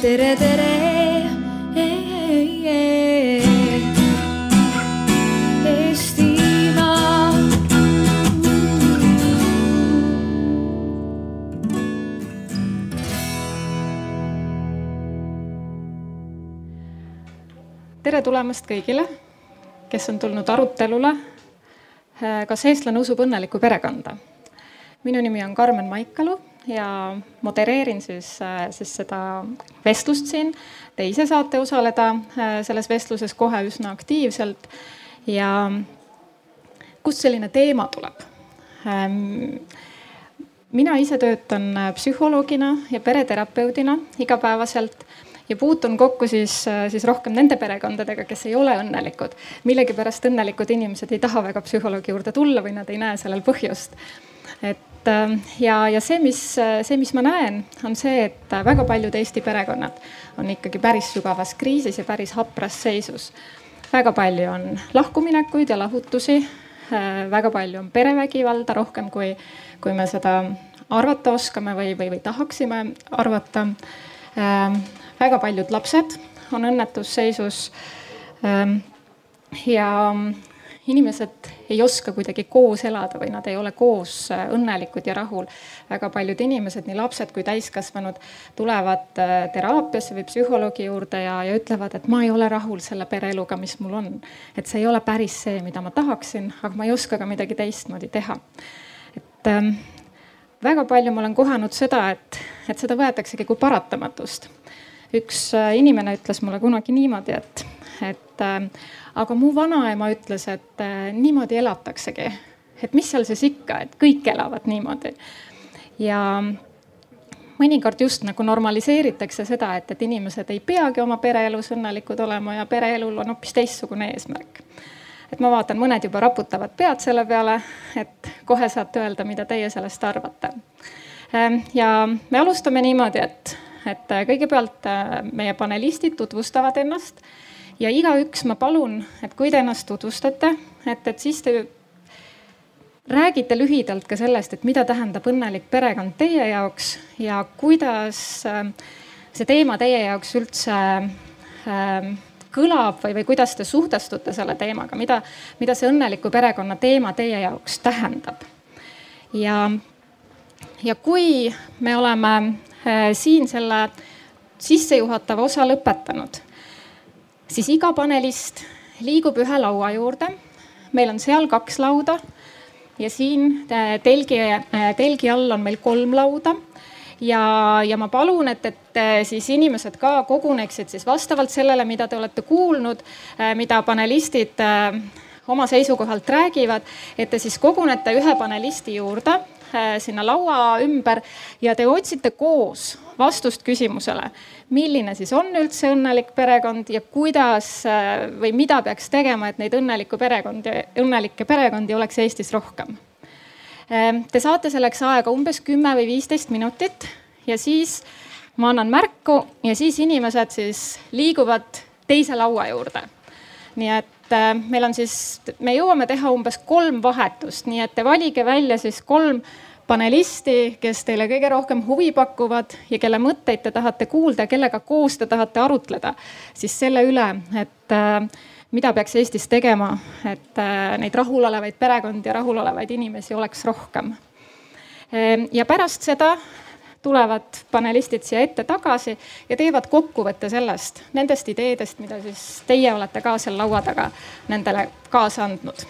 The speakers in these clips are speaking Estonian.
tere, tere. Tere tulemast kõigile, kes on tulnud arutelule. kas eestlane usub õnnelikku perekonda? minu nimi on Karmen Maikalu ja modereerin siis, siis seda vestlust siin. Te ise saate osaleda äh, selles vestluses kohe üsna aktiivselt. ja kust selline teema tuleb? Ähm, mina ise töötan äh, psühholoogina ja pereterapeudina igapäevaselt ja puutun kokku siis, äh, siis rohkem nende perekondadega, kes ei ole õnnelikud. millegipärast õnnelikud inimesed ei taha väga psühholoogi juurde tulla või nad ei näe sellel põhjust. et Ähm, ja, ja see, mis, see, mis ma näen, on see, et väga paljud Eesti perekonnad on ikkagi päris sügavas kriisis ja päris hapras seisus. väga palju on lahkuminekuid ja lahutusi. Äh, väga palju on perevägivalda, rohkem kui, kui me seda arvata oskame või, või, või tahaksime arvata. Ähm, väga paljud lapsed on õnnetusseisus. Ähm, ja inimesed ei oska kuidagi koos elada või nad ei ole koos äh, õnnelikud ja rahul. väga paljud inimesed, nii lapsed kui täiskasvanud, tulevad äh, teraapiasse või psühholoogi juurde ja, ja ütlevad, et ma ei ole rahul selle pereeluga, mis mul on. et see ei ole päris see, mida ma tahaksin, aga ma ei oska ka midagi teistmoodi teha. et ähm, väga palju ma olen kohanud seda, et, et seda võetaksegi kui paratamatust. üks äh, inimene ütles mulle kunagi niimoodi, et, et äh, aga mu vanaema ütles, et äh, niimoodi elataksegi. et mis seal siis ikka, et kõik elavad niimoodi. ja mõnikord just nagu normaliseeritakse seda, et, et inimesed ei peagi oma pereelus õnnelikud olema ja pereelul on hoopis teistsugune eesmärk. et ma vaatan, mõned juba raputavad pead selle peale, et kohe saate öelda, mida teie sellest arvate. Ähm, ja me alustame niimoodi, et, et kõigepealt äh, meie panelistid tutvustavad ennast ja igaüks ma palun, et kui te ennast tutvustate, et, et siis te räägite lühidalt ka sellest, et mida tähendab õnnelik perekond teie jaoks ja kuidas äh, see teema teie jaoks üldse äh, kõlab või, või kuidas te suhtestute selle teemaga, mida, mida see õnneliku perekonna teema teie jaoks tähendab. ja, ja kui me oleme äh, siin selle sissejuhatava osa lõpetanud siis iga panelist liigub ühe laua juurde. meil on seal kaks lauda ja siin äh, telgi, äh, telgi all on meil kolm lauda ja, ja ma palun, et, et äh, siis inimesed ka koguneksid siis vastavalt sellele, mida te olete kuulnud, mida panelistid oma seisukohalt räägivad, et te siis kogunete ühe panelisti juurde sinna laua ümber ja te otsite koos vastust küsimusele, milline siis on üldse õnnelik perekond ja kuidas äh, või mida peaks tegema, et neid õnnelikku perekondi, õnnelikke perekondi oleks Eestis rohkem. Ähm, te saate selleks aega umbes kümme või viisteist minutit ja siis ma annan märku ja siis inimesed siis liiguvad teise laua juurde. nii et äh, meil on siis, me jõuame teha umbes kolm vahetust, nii et te valige välja siis kolm panelisti, kes teile kõige rohkem huvi pakuvad ja kelle mõtteid te tahate kuulda, kellega koos te tahate arutleda, siis selle üle, et äh, mida peaks Eestis tegema, et äh, neid rahulolevaid perekondi ja rahulolevaid inimesi oleks rohkem. Ehm, ja pärast seda tulevad panelistid siia ette tagasi ja teevad kokkuvõtte sellest, nendest ideedest, mida siis teie olete ka seal laua taga nendele kaasa andnud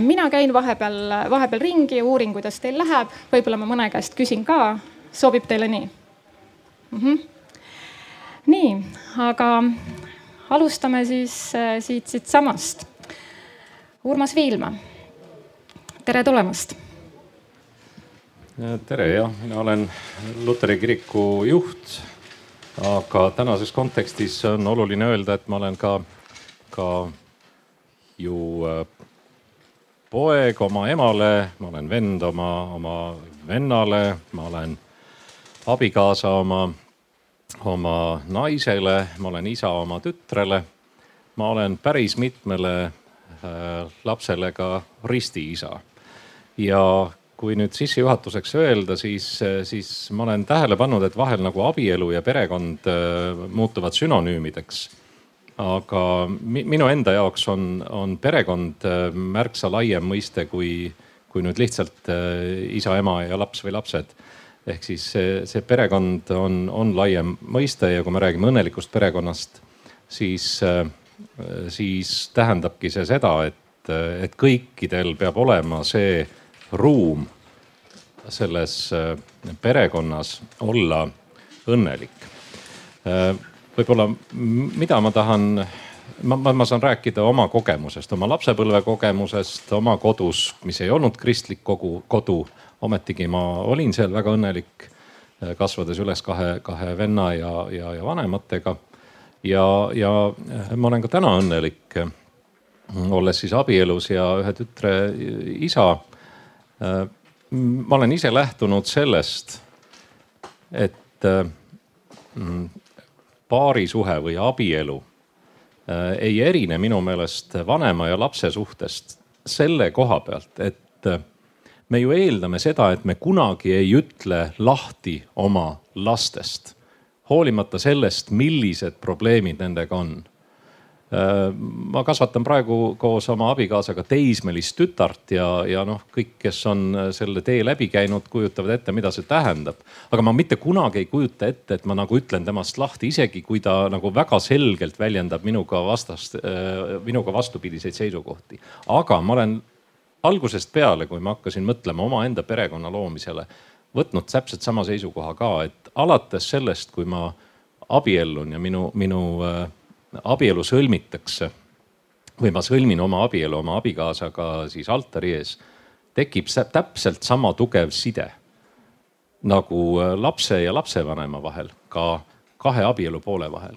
mina käin vahepeal, vahepeal ringi uurin, kuidas teil läheb, võib-olla ma mõne käest küsin ka, sobib teile nii mm? -hmm. nii, aga alustame siis äh, siit, siitsamast. Urmas Viilma, tere tulemast. tere, jah, mina olen Luteri kiriku juht. aga tänases kontekstis on oluline öelda, et ma olen ka, ka ju äh, poeg oma emale, ma olen vend oma, oma vennale, ma olen abikaasa oma, oma naisele, ma olen isa oma tütrele. ma olen päris mitmele äh, lapsele ka ristiisa. ja kui nüüd sissejuhatuseks öelda, siis, siis ma olen tähele pannud, et vahel nagu abielu ja perekond muutuvad sünonüümideks. Aga minu enda jaoks on, on perekond märksa laiem mõiste kui, kui nüüd lihtsalt isa, ema ja laps või lapsed ehk siis see, see perekond on, on laiem mõiste ja kui me räägime õnnelikust perekonnast, siis, äh, siis tähendabki see seda, et, et kõikidel peab olema see ruum selles äh, perekonnas olla õnnelik. Võib-olla, mida ma tahan ma, ma, ma saan rääkida oma kogemusest, oma lapsepõlve kogemusest, oma kodus, mis ei olnud kristlik kogu, kodu, ometigi ma olin seal väga õnnelik, äh, kasvades üles kahe, kahe venna ja, ja, ja vanematega. ja, ja äh, ma olen ka täna õnnelik, äh, olles siis abielus ja ühe tütre isa. ma olen ise lähtunud sellest, et mm, paarisuhe või abielu ei erine minu meelest vanema ja lapse suhtest selle koha pealt, et me ju eeldame seda, et me kunagi ei ütle lahti oma lastest, hoolimata sellest, millised probleemid nendega on. Äh, ma kasvatan praegu koos oma abikaasaga teismelist tütart ja, ja noh, kõik, kes on selle tee läbi käinud, kujutavad ette, mida see tähendab. aga ma mitte kunagi ei kujuta ette, et ma nagu ütlen temast lahti, isegi kui ta nagu väga selgelt väljendab minuga vastast, äh, minuga vastupidiseid seisukohti. aga ma olen algusest peale, kui ma hakkasin mõtlema omaenda perekonna loomisele, võtnud täpselt sama seisukoha ka, et alates sellest, kui ma abiellun ja minu, minu äh, abielu sõlmitakse või ma sõlmin oma abielu oma abikaasaga siis altari ees, tekib täpselt sama tugev side nagu äh, lapse ja lapsevanema vahel, ka kahe abielu poole vahel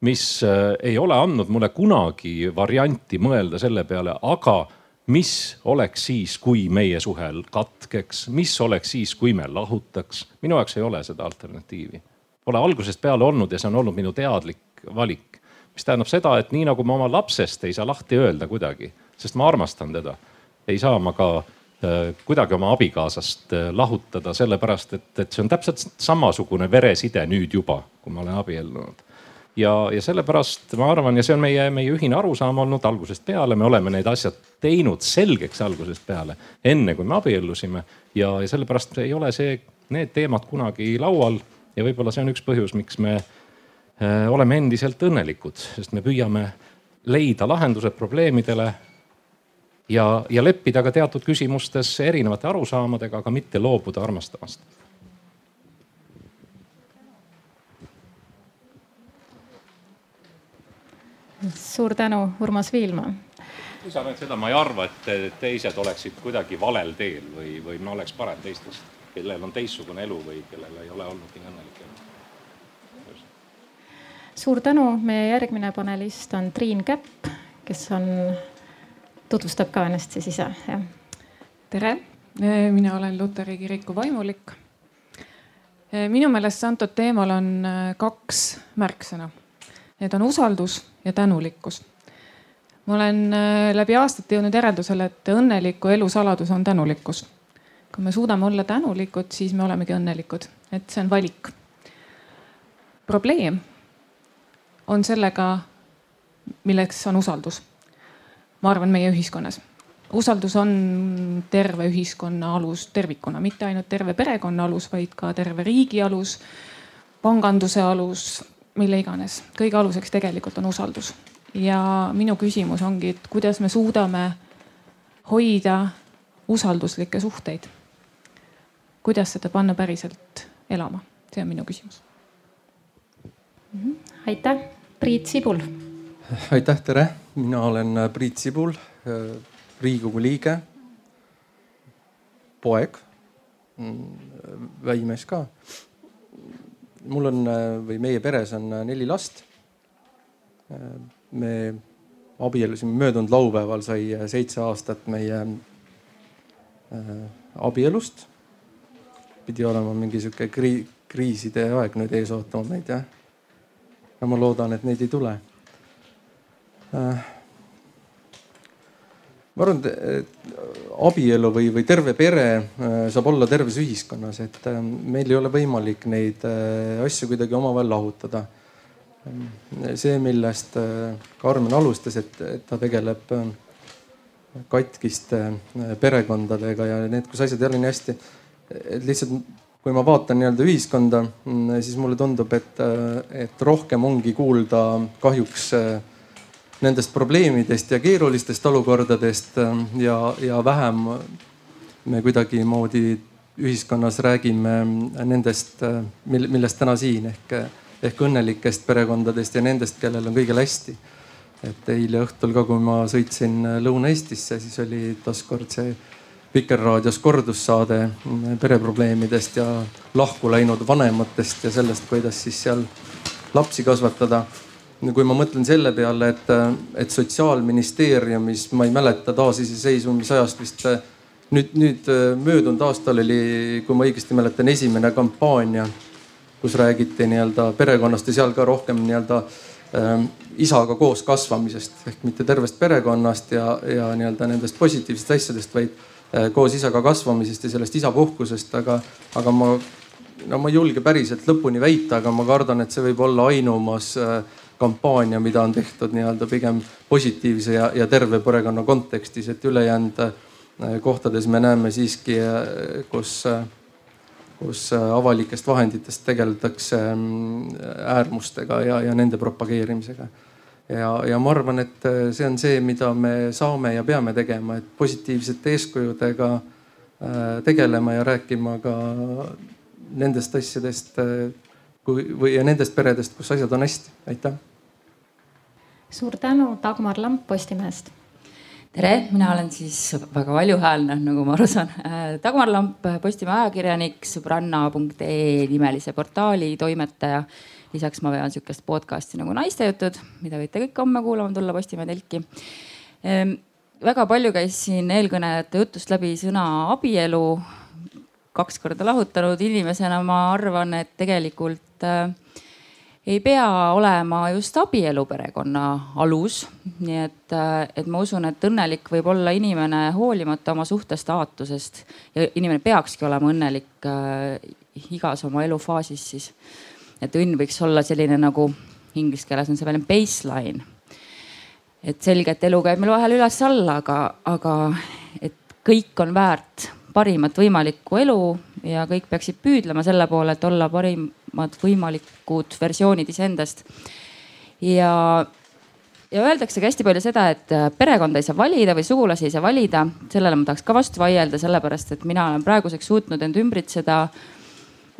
mis äh, ei ole andnud mulle kunagi varianti mõelda selle peale, aga mis oleks siis, kui meie suhe katkeks, mis oleks siis, kui me lahutaks. minu jaoks ei ole seda alternatiivi. Pole algusest peale olnud ja see on olnud minu teadlik valik. Mis tähendab seda, et nii nagu ma oma lapsest ei saa lahti öelda kuidagi, sest ma armastan teda, ei saa ma ka äh, kuidagi oma abikaasast äh, lahutada, sellepärast et, et see on täpselt samasugune vereside nüüd juba, kui ma olen abiellunud ja, ja sellepärast ma arvan ja see on meie, meie ühine arusaam olnud algusest peale, me oleme need asjad teinud selgeks algusest peale, enne kui me abiellusime. ja, ja sellepärast ei ole see, need teemad kunagi laual ja võib-olla see on üks põhjus, miks me äh, oleme endiselt õnnelikud, sest me püüame leida lahendused probleemidele ja, ja leppida ka teatud küsimustes erinevate arusaamadega, aga mitte loobuda armastamast suur tänu, Urmas Viilma. lisan ainult seda, ma ei arva, et teised oleksid kuidagi valel teel või, või ma oleks parem teistest, kellel on teistsugune elu või kellel ei ole olnud nii õnnelik elu. Suur tänu, meie järgmine panelist on Triin Käpp, kes on, tutvustab ka ennast siis ise, jah. tere, mina olen Luteri kiriku vaimulik. minu meelest antud teemal on kaks märksõna Need on usaldus ja tänulikkus. ma olen äh, läbi aastate jõudnud järeldusele, et õnneliku elu saladus on tänulikkus. kui me suudame olla tänulikud, siis me olemegi õnnelikud, et see on valik. probleem on sellega, milleks on usaldus. ma arvan, meie ühiskonnas usaldus on terve ühiskonna alus tervikuna, mitte ainult terve perekonna alus, vaid ka terve riigi alus, panganduse alus, mille iganes. kõige aluseks tegelikult on usaldus. ja minu küsimus ongi, et kuidas me suudame hoida usalduslikke suhteid. kuidas seda panna päriselt elama, see on minu küsimus. Mhm. aitäh, Priit Sibul. aitäh, tere, mina olen äh, Priit Sibul, äh, riigikogu liige, poeg, mm, väimees ka mul on või meie peres on neli last. me abiellusime möödunud laupäeval sai seitse aastat meie äh, abielust. pidi olema mingi sihuke kri kriiside aeg nüüd ees ootama meid jah. Ja ma loodan, et neid ei tule. Äh, ma arvan, et abielu või, või terve pere saab olla terves ühiskonnas, et meil ei ole võimalik neid asju kuidagi omavahel lahutada. see, millest Karmen alustas, et, et ta tegeleb katkiste perekondadega ja need, kus asjad ei ole nii hästi. et lihtsalt kui ma vaatan nii-öelda ühiskonda, siis mulle tundub, et, et rohkem ongi kuulda kahjuks nendest probleemidest ja keerulistest olukordadest ja, ja vähem me kuidagimoodi ühiskonnas räägime nendest, millest täna siin ehk, ehk õnnelikest perekondadest ja nendest, kellel on kõigil hästi. Et eile õhtul ka, kui ma sõitsin Lõuna-Eestisse, siis oli taaskord see Vikerraadios kordussaade pereprobleemidest ja lahku läinud vanematest ja sellest, kuidas siis seal lapsi kasvatada. kui ma mõtlen selle peale, et, et sotsiaalministeeriumis, ma ei mäleta taasiseseisvumisajast vist nüüd, nüüd möödunud aastal oli, kui ma õigesti mäletan, esimene kampaania, kus räägiti nii-öelda perekonnast ja seal ka rohkem nii-öelda äh, isaga koos kasvamisest ehk mitte tervest perekonnast ja, ja nii-öelda nendest positiivsetest asjadest, vaid koos isaga kasvamisest ja sellest isapuhkusest, aga, aga ma, no ma ei julge päriselt lõpuni väita, aga ma kardan, et see võib olla ainumas äh, kampaania, mida on tehtud nii-öelda pigem positiivse ja, ja terve perekonna kontekstis, et ülejäänud äh, kohtades me näeme siiski, kus kus avalikest vahenditest tegeldakse mm, äärmustega ja, ja nende propageerimisega ja, ja ma arvan, et äh, see on see, mida me saame ja peame tegema, et positiivsete eeskujudega äh, tegelema ja rääkima ka nendest asjadest äh, kui, või ja nendest peredest, kus asjad on hästi. aitäh. suur tänu, Dagmar Lamp Postimehest tere, mina olen siis väga valjuhäälne, nagu ma aru saan. Dagmar Lamp, Postimehe ajakirjanik, sõbranna.ee nimelise portaali toimetaja lisaks ma vean sihukest podcast'i nagu Naistejutud, mida võite kõik homme kuulama tulla Postimehe telki ehm,. väga palju käis siin eelkõnelejate jutust läbi sõna abielu. kaks korda lahutanud inimesena ma arvan, et tegelikult äh, ei pea olema just abielu perekonna alus. nii et, äh, et ma usun, et õnnelik võib olla inimene hoolimata oma suhte staatusest ja inimene peakski olema õnnelik äh, igas oma elufaasis siis et õnn võiks olla selline nagu inglise keeles on see väljend baseline. et selge, et elu käib meil vahel üles-alla, aga, aga et kõik on väärt parimat võimalikku elu ja kõik peaksid püüdlema selle poole, et olla parimad võimalikud versioonid iseendast. ja, ja öeldaksegi hästi palju seda, et perekonda ei saa valida või sugulasi ei saa valida. sellele ma tahaks ka vastu vaielda, sellepärast et mina olen praeguseks suutnud end ümbritseda Mm,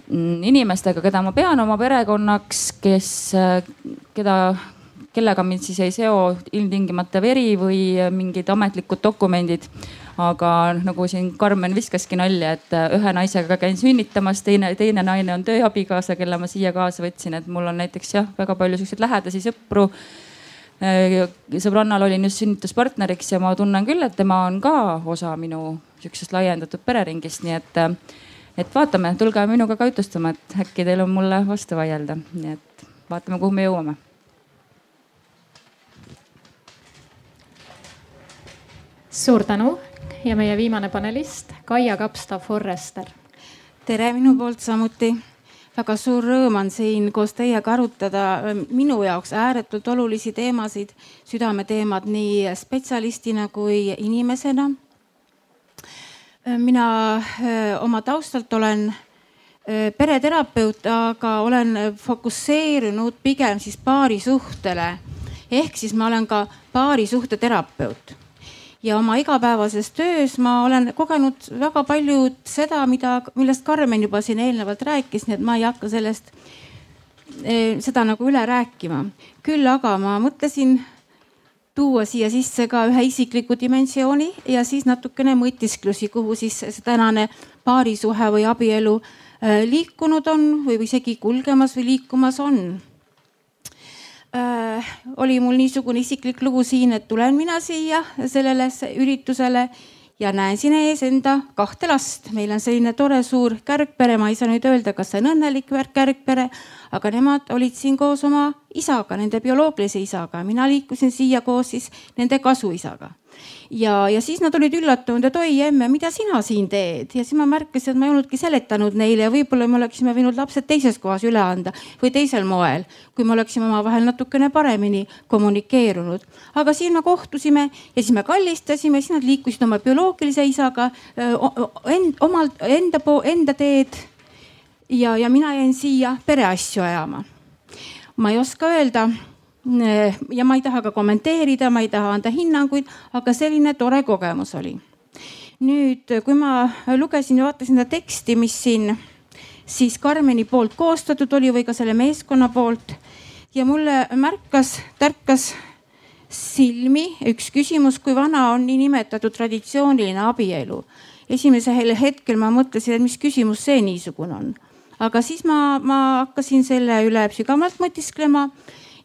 inimestega, keda ma pean oma perekonnaks, kes, keda, kellega mind siis ei seo ilmtingimata veri või mingid ametlikud dokumendid. aga nagu siin Karmen viskaski nalja, et ühe naisega käin sünnitamas, teine, teine naine on tööabikaasa, kelle ma siia kaasa võtsin, et mul on näiteks jah, väga palju siukseid lähedasi sõpru sõbrannal olin just sünnituspartneriks ja ma tunnen küll, et tema on ka osa minu sihukesest laiendatud pereringist, nii et et vaatame, tulge minuga ka jutustama, et äkki teil on mulle vastu vaielda, nii et vaatame, kuhu me jõuame. suur tänu ja meie viimane panelist Kaia Kapsta Forrester. tere minu poolt samuti väga suur rõõm on siin koos teiega arutada minu jaoks ääretult olulisi teemasid, südameteemad nii spetsialistina kui inimesena mina äh, oma taustalt olen äh, pereterapeut, aga olen fokusseerunud pigem siis paarisuhtele. ehk siis ma olen ka paarisuhteterapeut ja oma igapäevases töös ma olen kogenud väga palju seda, mida, millest Karmen juba siin eelnevalt rääkis, nii et ma ei hakka sellest, äh, seda nagu üle rääkima. küll aga ma mõtlesin tuua siia sisse ka ühe isikliku dimensiooni ja siis natukene mõtisklusi, kuhu siis see tänane paarisuhe või abielu äh, liikunud on või isegi kulgemas või liikumas on äh,. oli mul niisugune isiklik lugu siin, et tulen mina siia sellele üritusele ja näen siin ees enda kahte last. meil on selline tore suur kärgpere, ma ei saa nüüd öelda, kas see on õnnelik kärgpere, aga nemad olid siin koos oma isaga, nende bioloogilise isaga. mina liikusin siia koos siis nende kasuisaga. Ja, ja siis nad olid üllatunud, et oi emme, mida sina siin teed ja siis ma märkasin, et ma ei olnudki seletanud neile ja võib-olla me oleksime võinud lapsed teises kohas üle anda või teisel moel, kui me oleksime omavahel natukene paremini kommunikeerunud. aga siin me kohtusime ja siis me kallistasime, siis nad liikusid oma bioloogilise isaga end, omalt enda, enda teed. ja, ja mina jäin siia pereasju ajama. ma ei oska öelda ja ma ei taha ka kommenteerida, ma ei taha anda hinnanguid, aga selline tore kogemus oli. nüüd, kui ma lugesin ja vaatasin seda teksti, mis siin siis Karmeni poolt koostatud oli või ka selle meeskonna poolt ja mulle märkas, tärkas silmi üks küsimus, kui vana on niinimetatud traditsiooniline abielu. esimesel hetkel ma mõtlesin, et mis küsimus see niisugune on. aga siis ma, ma hakkasin selle üle sügavamalt mõtisklema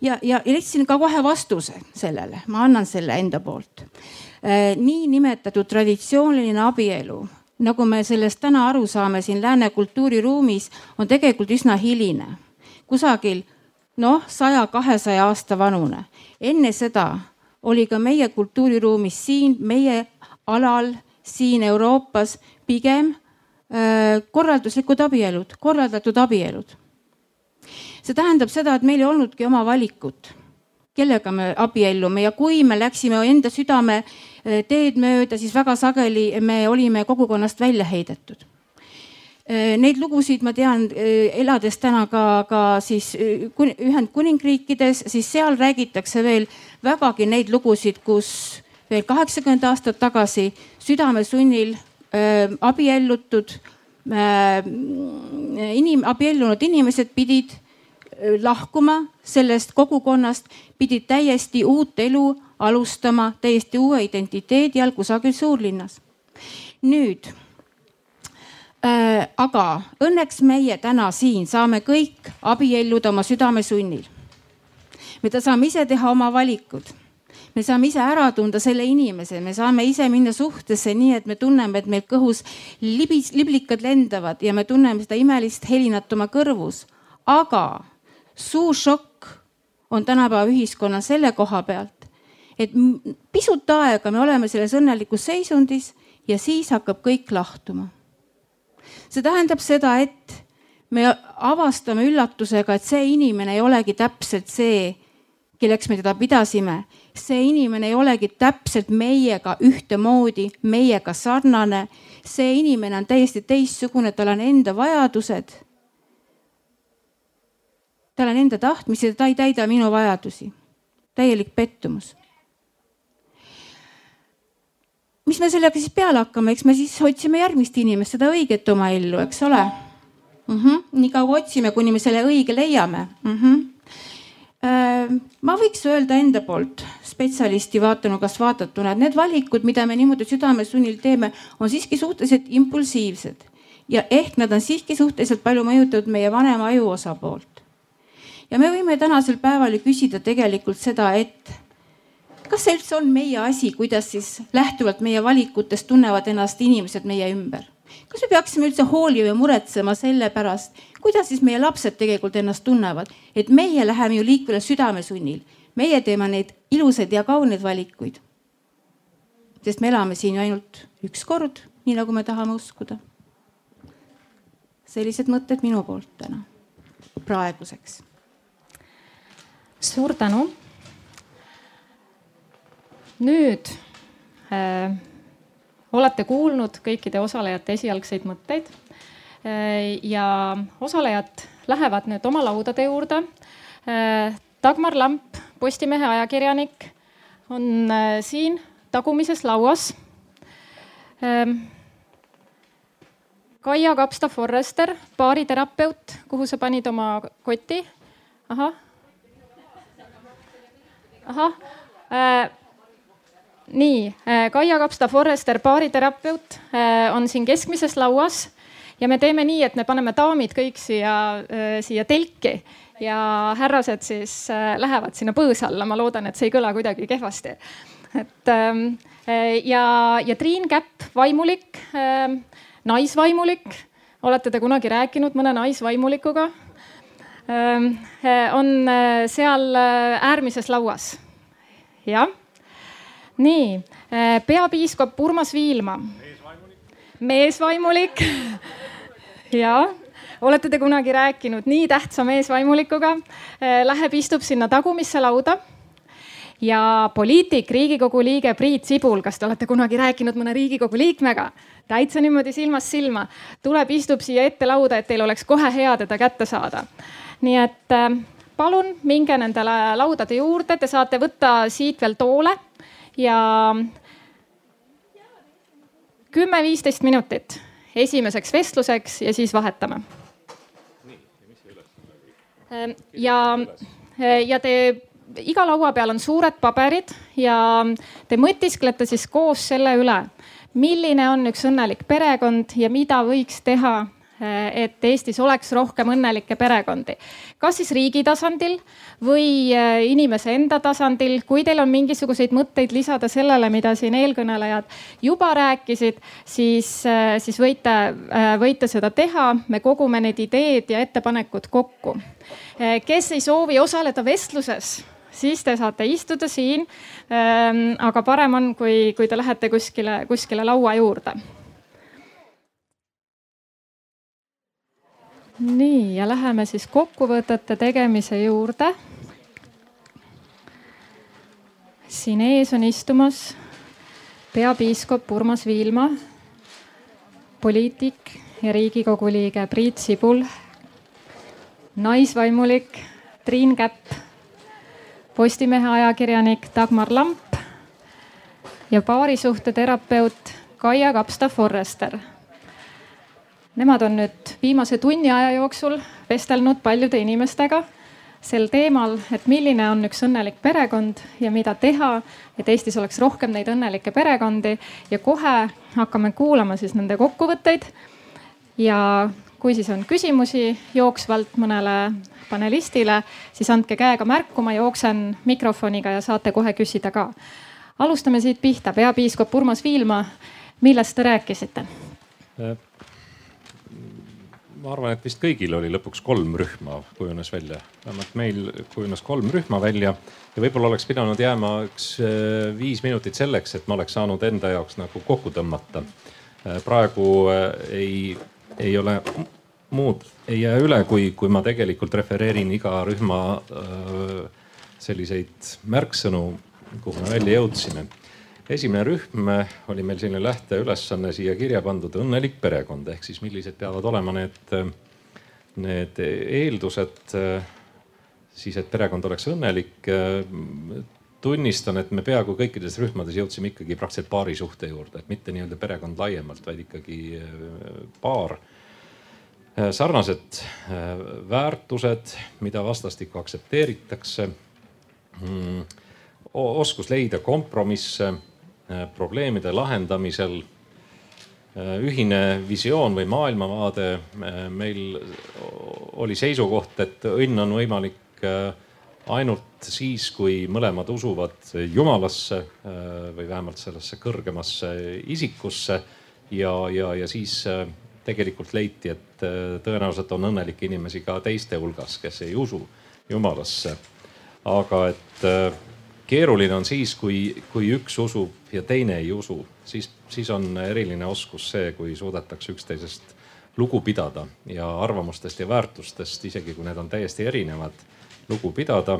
ja, ja, leidsin ka kohe vastuse sellele, ma annan selle enda poolt. Äh, niinimetatud traditsiooniline abielu, nagu me sellest täna aru saame siin lääne kultuuriruumis, on tegelikult üsna hiline, kusagil noh, saja, kahesaja aasta vanune. enne seda oli ka meie kultuuriruumis siin, meie alal, siin Euroopas pigem äh, korralduslikud abielud, korraldatud abielud see tähendab seda, et meil ei olnudki oma valikut, kellega me abiellume. Ja kui me läksime enda südame eh, teed mööda, siis väga sageli me olime kogukonnast välja heidetud. Eh, Neid lugusid ma tean, eh, elades täna ka, ka siis Ühendkuningriikides, siis seal räägitakse veel vägagi neid lugusid, kus veel kaheksakümmend aastat tagasi südamesunnil abiellutud inim-, abiellunud inimesed pidid lahkuma sellest kogukonnast, pidid täiesti uut elu alustama, täiesti uue identiteedi all kusagil suurlinnas. nüüd äh, aga õnneks meie täna siin saame kõik abielluda oma südamesunnil. me saame ise teha oma valikud me saame ise ära tunda selle inimese, me saame ise minna suhtesse nii, et me tunneme, et meil kõhus libis, liblikad lendavad ja me tunneme seda imelist helinat oma kõrvus. aga suur šokk on tänapäeva ühiskonnas selle koha pealt, et pisut aega me oleme selles õnnelikus seisundis ja siis hakkab kõik lahtuma. see tähendab seda, et me avastame üllatusega, et see inimene ei olegi täpselt see, kelleks me teda pidasime. see inimene ei olegi täpselt meiega ühtemoodi, meiega sarnane. see inimene on täiesti teistsugune, tal on enda vajadused tal on enda tahtmisi ja ta ei täida minu vajadusi. täielik pettumus. mis me sellega siis peale hakkame, eks me siis otsime järgmist inimest, seda õiget oma ellu, eks ole mm. -hmm. nii kaua otsime, kuni me selle õige leiame mm. -hmm ma võiks öelda enda poolt spetsialisti vaatenurgast vaadatuna, et need valikud, mida me niimoodi südamesunnil teeme, on siiski suhteliselt impulsiivsed ja ehk nad on siiski suhteliselt palju mõjutatud meie vanema aju osapoolt ja me võime tänasel päeval ju küsida tegelikult seda, et kas see üldse on meie asi, kuidas siis lähtuvalt meie valikutest tunnevad ennast inimesed meie ümber? kas me peaksime üldse hoolima ja muretsema selle pärast, kuidas siis meie lapsed tegelikult ennast tunnevad, et meie läheme ju liikvele südamesunnil, meie teeme neid ilusaid ja kauneid valikuid. sest me elame siin ju ainult üks kord, nii nagu me tahame uskuda. sellised mõtted minu poolt täna, praeguseks suur tänu. nüüd äh, olete kuulnud kõikide osalejate esialgseid mõtteid äh, ja osalejad lähevad nüüd oma laudade juurde äh,. Dagmar Lamp, Postimehe ajakirjanik, on äh, siin tagumises lauas äh,. Kaia Kapsta-Forrester, baariterapeut, kuhu sa panid oma koti? ahah ahah äh,. nii äh,, Kaia Kapsta-Forrester, baariterapeut äh, on siin keskmises lauas ja me teeme nii, et me paneme daamid kõik siia äh,, siia telki ja härrased siis äh, lähevad sinna põõsa alla. ma loodan, et see ei kõla kuidagi kehvasti. et ähm, äh, ja, ja Triin Käpp, vaimulik äh,, naisvaimulik. olete te kunagi rääkinud mõne naisvaimulikuga? Äh, on äh, seal äh, äärmises lauas. jah, nii peapiiskop Urmas Viilma. meesvaimulik ja olete te kunagi rääkinud nii tähtsa meesvaimulikuga? Läheb, istub sinna tagumisse lauda ja poliitik, riigikogu liige Priit Sibul, kas te olete kunagi rääkinud mõne riigikogu liikmega? täitsa niimoodi silmast silma, tuleb, istub siia ette lauda, et teil oleks kohe hea teda kätte saada. Nii et äh, palun minge nendele laudade juurde, te saate võtta siit veel toole ja kümme-viisteist minutit esimeseks vestluseks ja siis vahetame. Äh, ja, ja te iga laua peal on suured paberid ja te mõtisklete siis koos selle üle, milline on üks õnnelik perekond ja mida võiks teha, eh, et Eestis oleks rohkem õnnelikke perekondi. kas siis riigi tasandil või eh, inimese enda tasandil. kui teil on mingisuguseid mõtteid lisada sellele, mida siin eelkõnelejad juba rääkisid, siis, eh, siis võite, võite seda teha. me kogume need ideed ja ettepanekud kokku. kes ei soovi osaleda vestluses siis te saate istuda siin. Ehm, aga parem on, kui, kui te lähete kuskile, kuskile laua juurde. Nii ja läheme siis kokkuvõtete tegemise juurde. siin ees on istumas peapiiskop Urmas Viilma, poliitik ja riigikogu liige Priit Sibul, naisvaimulik Triin Käpp Postimehe ajakirjanik Dagmar Lamp ja paarisuhteterapeut Kaia Kapsta-Forrester. Nemad on nüüd viimase tunni aja jooksul vestelnud paljude inimestega sel teemal, et milline on üks õnnelik perekond ja mida teha, et Eestis oleks rohkem neid õnnelikke perekondi ja kohe hakkame kuulama siis nende kokkuvõtteid. ja kui siis on küsimusi jooksvalt mõnele panelistile, siis andke käega märku, ma jooksen mikrofoniga ja saate kohe küsida ka. alustame siit pihta, peapiiskop Urmas Viilma, millest te rääkisite? Ma arvan, et vist kõigil oli lõpuks kolm rühma kujunes välja, vähemalt meil kujunes kolm rühma välja ja võib-olla oleks pidanud jääma üks äh, viis minutit selleks, et ma oleks saanud enda jaoks nagu kokku tõmmata. Äh, praegu äh, ei, ei ole muud ei jää üle, kui, kui ma tegelikult refereerin iga rühma selliseid märksõnu, kuhu me välja jõudsime. Esimene rühm oli meil selline lähteülesanne siia kirja pandud õnnelik perekond ehk siis millised peavad olema need, need eeldused siis, et perekond oleks õnnelik. tunnistan, et me peaaegu kõikides rühmades jõudsime ikkagi praktiliselt paarisuhte juurde, et mitte nii-öelda perekond laiemalt, vaid ikkagi paar sarnased väärtused, mida vastastikku aktsepteeritakse. Mm, oskus leida kompromisse probleemide lahendamisel. ühine visioon või maailmavaade. meil oli seisukoht, et õnn on võimalik ainult siis, kui mõlemad usuvad jumalasse või vähemalt sellesse kõrgemasse isikusse ja, ja, ja siis tegelikult leiti, et äh, tõenäoliselt on õnnelikke inimesi ka teiste hulgas, kes ei usu jumalasse. aga et äh, keeruline on siis, kui, kui üks usub ja teine ei usu, siis, siis on eriline oskus see, kui suudetakse üksteisest lugu pidada ja arvamustest ja väärtustest, isegi kui need on täiesti erinevad, lugu pidada.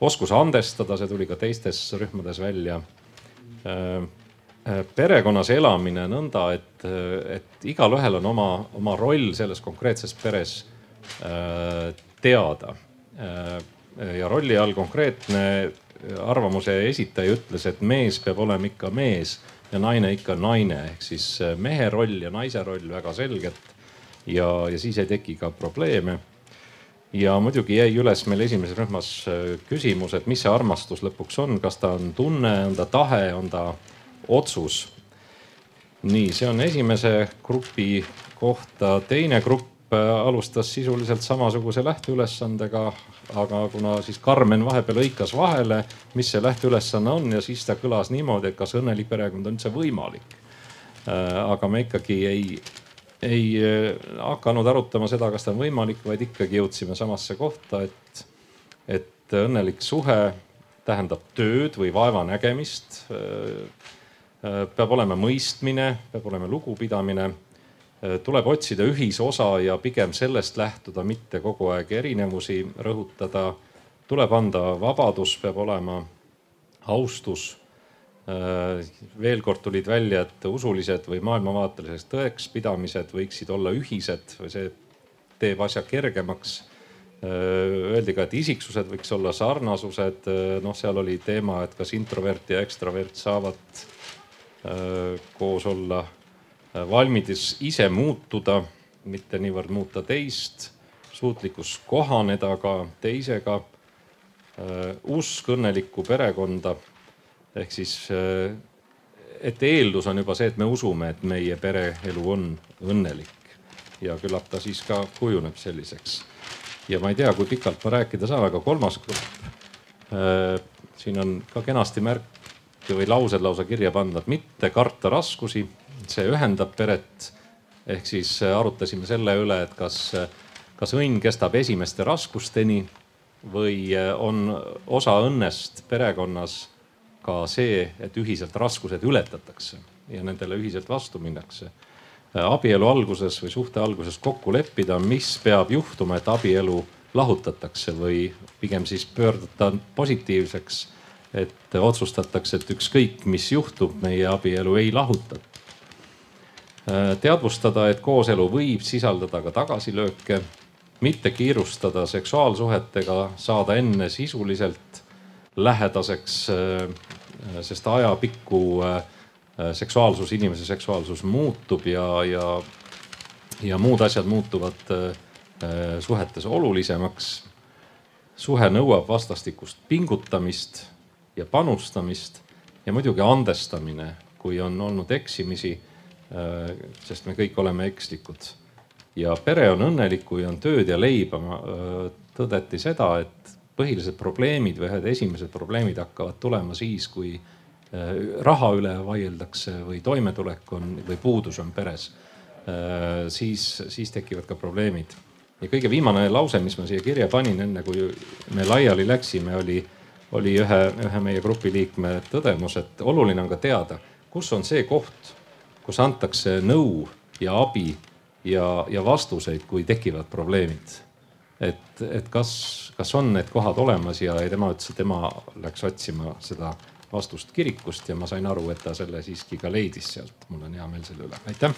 oskus andestada, see tuli ka teistes rühmades välja äh, Äh, perekonnas elamine nõnda, et, et igalühel on oma, oma roll selles konkreetses peres äh, teada. Ja rolli all konkreetne arvamuse esitaja ütles, et mees peab olema ikka mees ja naine ikka naine, ehk siis mehe roll ja naise roll väga selgelt. ja, ja siis ei teki ka probleeme. ja muidugi jäi üles meil esimeses rühmas küsimus, et mis see armastus lõpuks on, kas ta on tunne, on ta tahe, on ta otsus. nii, see on esimese grupi kohta, teine grupp äh, alustas sisuliselt samasuguse lähteülesandega, aga kuna siis Karmen vahepeal lõikas vahele, mis see lähteülesanne on ja siis ta kõlas niimoodi, et kas õnnelik perekond on üldse võimalik. Äh, aga me ikkagi ei, ei äh, hakanud arutama seda, kas ta on võimalik, vaid ikkagi jõudsime samasse kohta, et, et õnnelik suhe tähendab tööd või vaevanägemist peab olema mõistmine, peab olema lugupidamine tuleb otsida ühisosa ja pigem sellest lähtuda, mitte kogu aeg erinevusi rõhutada. tuleb anda vabadus, peab olema austus. veel kord tulid välja, et usulised või maailmavaatelised tõekspidamised võiksid olla ühised see teeb asja kergemaks. Öeldi ka, et isiksused võiks olla sarnasused, noh, seal oli teema, et kas introvert ja ekstravert saavad koos olla valmidus ise muutuda, mitte niivõrd muuta teist, suutlikkus kohaneda ka teisega, äh, usk õnnelikku perekonda ehk siis, äh, et eeldus on juba see, et me usume, et meie pereelu on õnnelik ja küllap ta siis ka kujuneb selliseks. ja ma ei tea, kui pikalt ma rääkida saan, aga kolmas grupp. Äh, siin on ka kenasti märk või laused lausa kirja pandud, mitte karta raskusi see ühendab peret. ehk siis äh, arutasime selle üle, et kas, äh, kas õnn kestab esimeste raskusteni või äh, on osa õnnest perekonnas ka see, et ühiselt raskused ületatakse ja nendele ühiselt vastu minnakse. abielu alguses või suhte alguses kokku leppida, mis peab juhtuma, et abielu lahutatakse või pigem siis pöörduda positiivseks, et otsustatakse, et ükskõik, mis juhtub, meie abielu ei lahutata teadvustada, et kooselu võib sisaldada ka tagasilööke, mitte kiirustada seksuaalsuhetega, saada enne sisuliselt lähedaseks, äh, sest ajapikku äh, seksuaalsus, inimese seksuaalsus muutub ja, ja, ja muud asjad muutuvad suhetes olulisemaks. suhe nõuab vastastikust pingutamist ja panustamist ja muidugi andestamine, kui on olnud eksimisi Äh, sest me kõik oleme ekslikud. ja pere on õnnelik, kui on tööd ja leiba. Äh, tõdeti seda, et põhilised probleemid või ühed esimesed probleemid hakkavad tulema siis, kui äh, raha üle vaieldakse või toimetulek on või puudus on peres. siis, siis tekivad ka probleemid. ja kõige viimane lause, mis ma siia kirja panin, enne kui me laiali läksime, oli, oli ühe, ühe meie grupi liikme tõdemus, et oluline on ka teada, kus on see koht kus antakse nõu ja abi ja, ja vastuseid, kui tekivad probleemid. et, et kas, kas on need kohad olemas ja, tema ütles, et tema läks otsima seda vastust kirikust ja ma sain aru, et ta selle siiski ka leidis sealt. mul on hea meel selle üle, aitäh!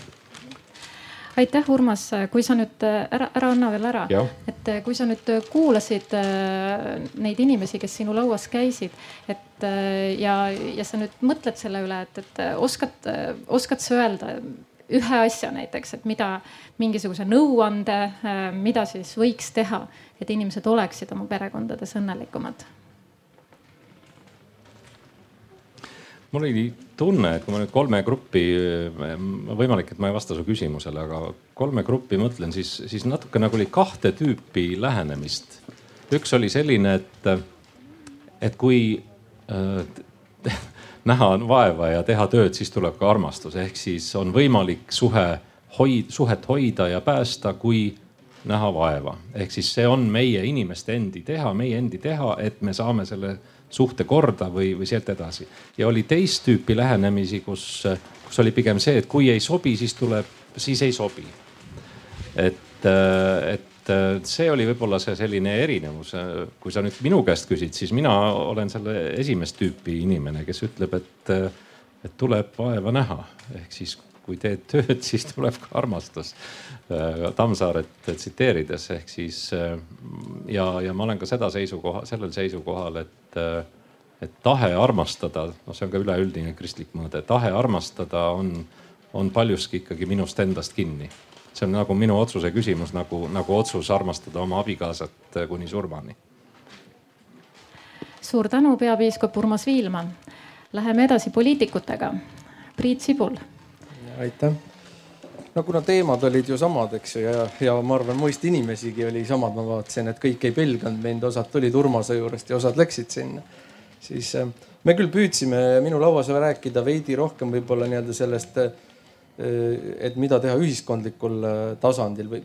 Aitäh, Urmas, kui sa nüüd ära, ära anna veel ära, et kui sa nüüd kuulasid äh, neid inimesi, kes sinu lauas käisid, et äh, ja, ja sa nüüd mõtled selle üle, et, et oskad, oskad sa öelda ühe asja näiteks, et mida mingisuguse nõuande, äh, mida siis võiks teha, et inimesed oleksid oma perekondades õnnelikumad mul oli tunne, et kui ma nüüd kolme gruppi, võimalik, et ma ei vasta su küsimusele, aga kolme gruppi mõtlen, siis, siis natuke nagu oli kahte tüüpi lähenemist. üks oli selline, et, et kui äh, näha on vaeva ja teha tööd, siis tuleb ka armastus, ehk siis on võimalik suhe hoid-, suhet hoida ja päästa, kui näha vaeva. ehk siis see on meie inimeste endi teha, meie endi teha, et me saame selle suhte korda või, või sealt edasi. ja oli teist tüüpi lähenemisi, kus, kus oli pigem see, et kui ei sobi, siis tuleb, siis ei sobi. et, et see oli võib-olla see selline erinevus. kui sa nüüd minu käest küsid, siis mina olen selle esimest tüüpi inimene, kes ütleb, et, et tuleb vaeva näha. ehk siis kui teed tööd, siis tuleb ka armastus. Tammsaaret tsiteerides ehk siis ja, ja ma olen ka seda seisukoha, sellel seisukohal, et, et tahe armastada, noh, see on ka üleüldine kristlik mõõde, tahe armastada on, on paljuski ikkagi minust endast kinni. See on nagu minu otsuse küsimus, nagu, nagu otsus armastada oma abikaasat kuni surmani. suur tänu, peapiiskop Urmas Viilma. Läheme edasi poliitikutega. Priit Sibul aitäh. no kuna teemad olid ju samad, eks ju, ja, ja ma arvan, muist inimesigi oli samad, ma vaatasin, et kõik ei pelganud mind, osad tulid Urmase juurest ja osad läksid sinna. siis äh, me küll püüdsime minu lauas rääkida veidi rohkem võib-olla nii-öelda sellest, äh, et mida teha ühiskondlikul äh, tasandil või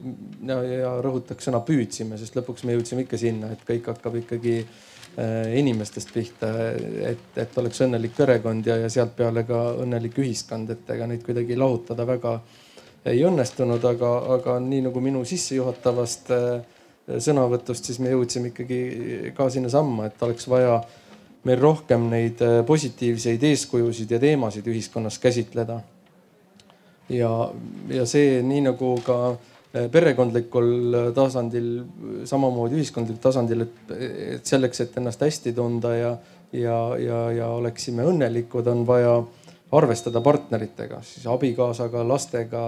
ja, ja rõhutaks sõna püüdsime, sest lõpuks me jõudsime ikka sinna, et kõik hakkab ikkagi inimestest pihta, et, et oleks õnnelik perekond ja, ja sealt peale ka õnnelik ühiskond, et ega neid kuidagi lahutada väga ei õnnestunud, aga, aga nii nagu minu sissejuhatavast sõnavõtust, siis me jõudsime ikkagi ka sinnasamma, et oleks vaja meil rohkem neid positiivseid eeskujusid ja teemasid ühiskonnas käsitleda. Ja, ja see nii nagu ka Eh, perekondlikul tasandil, samamoodi ühiskondlikul tasandil, et, et selleks, et ennast hästi tunda ja, ja, ja, ja oleksime õnnelikud, on vaja arvestada partneritega, siis abikaasaga, lastega,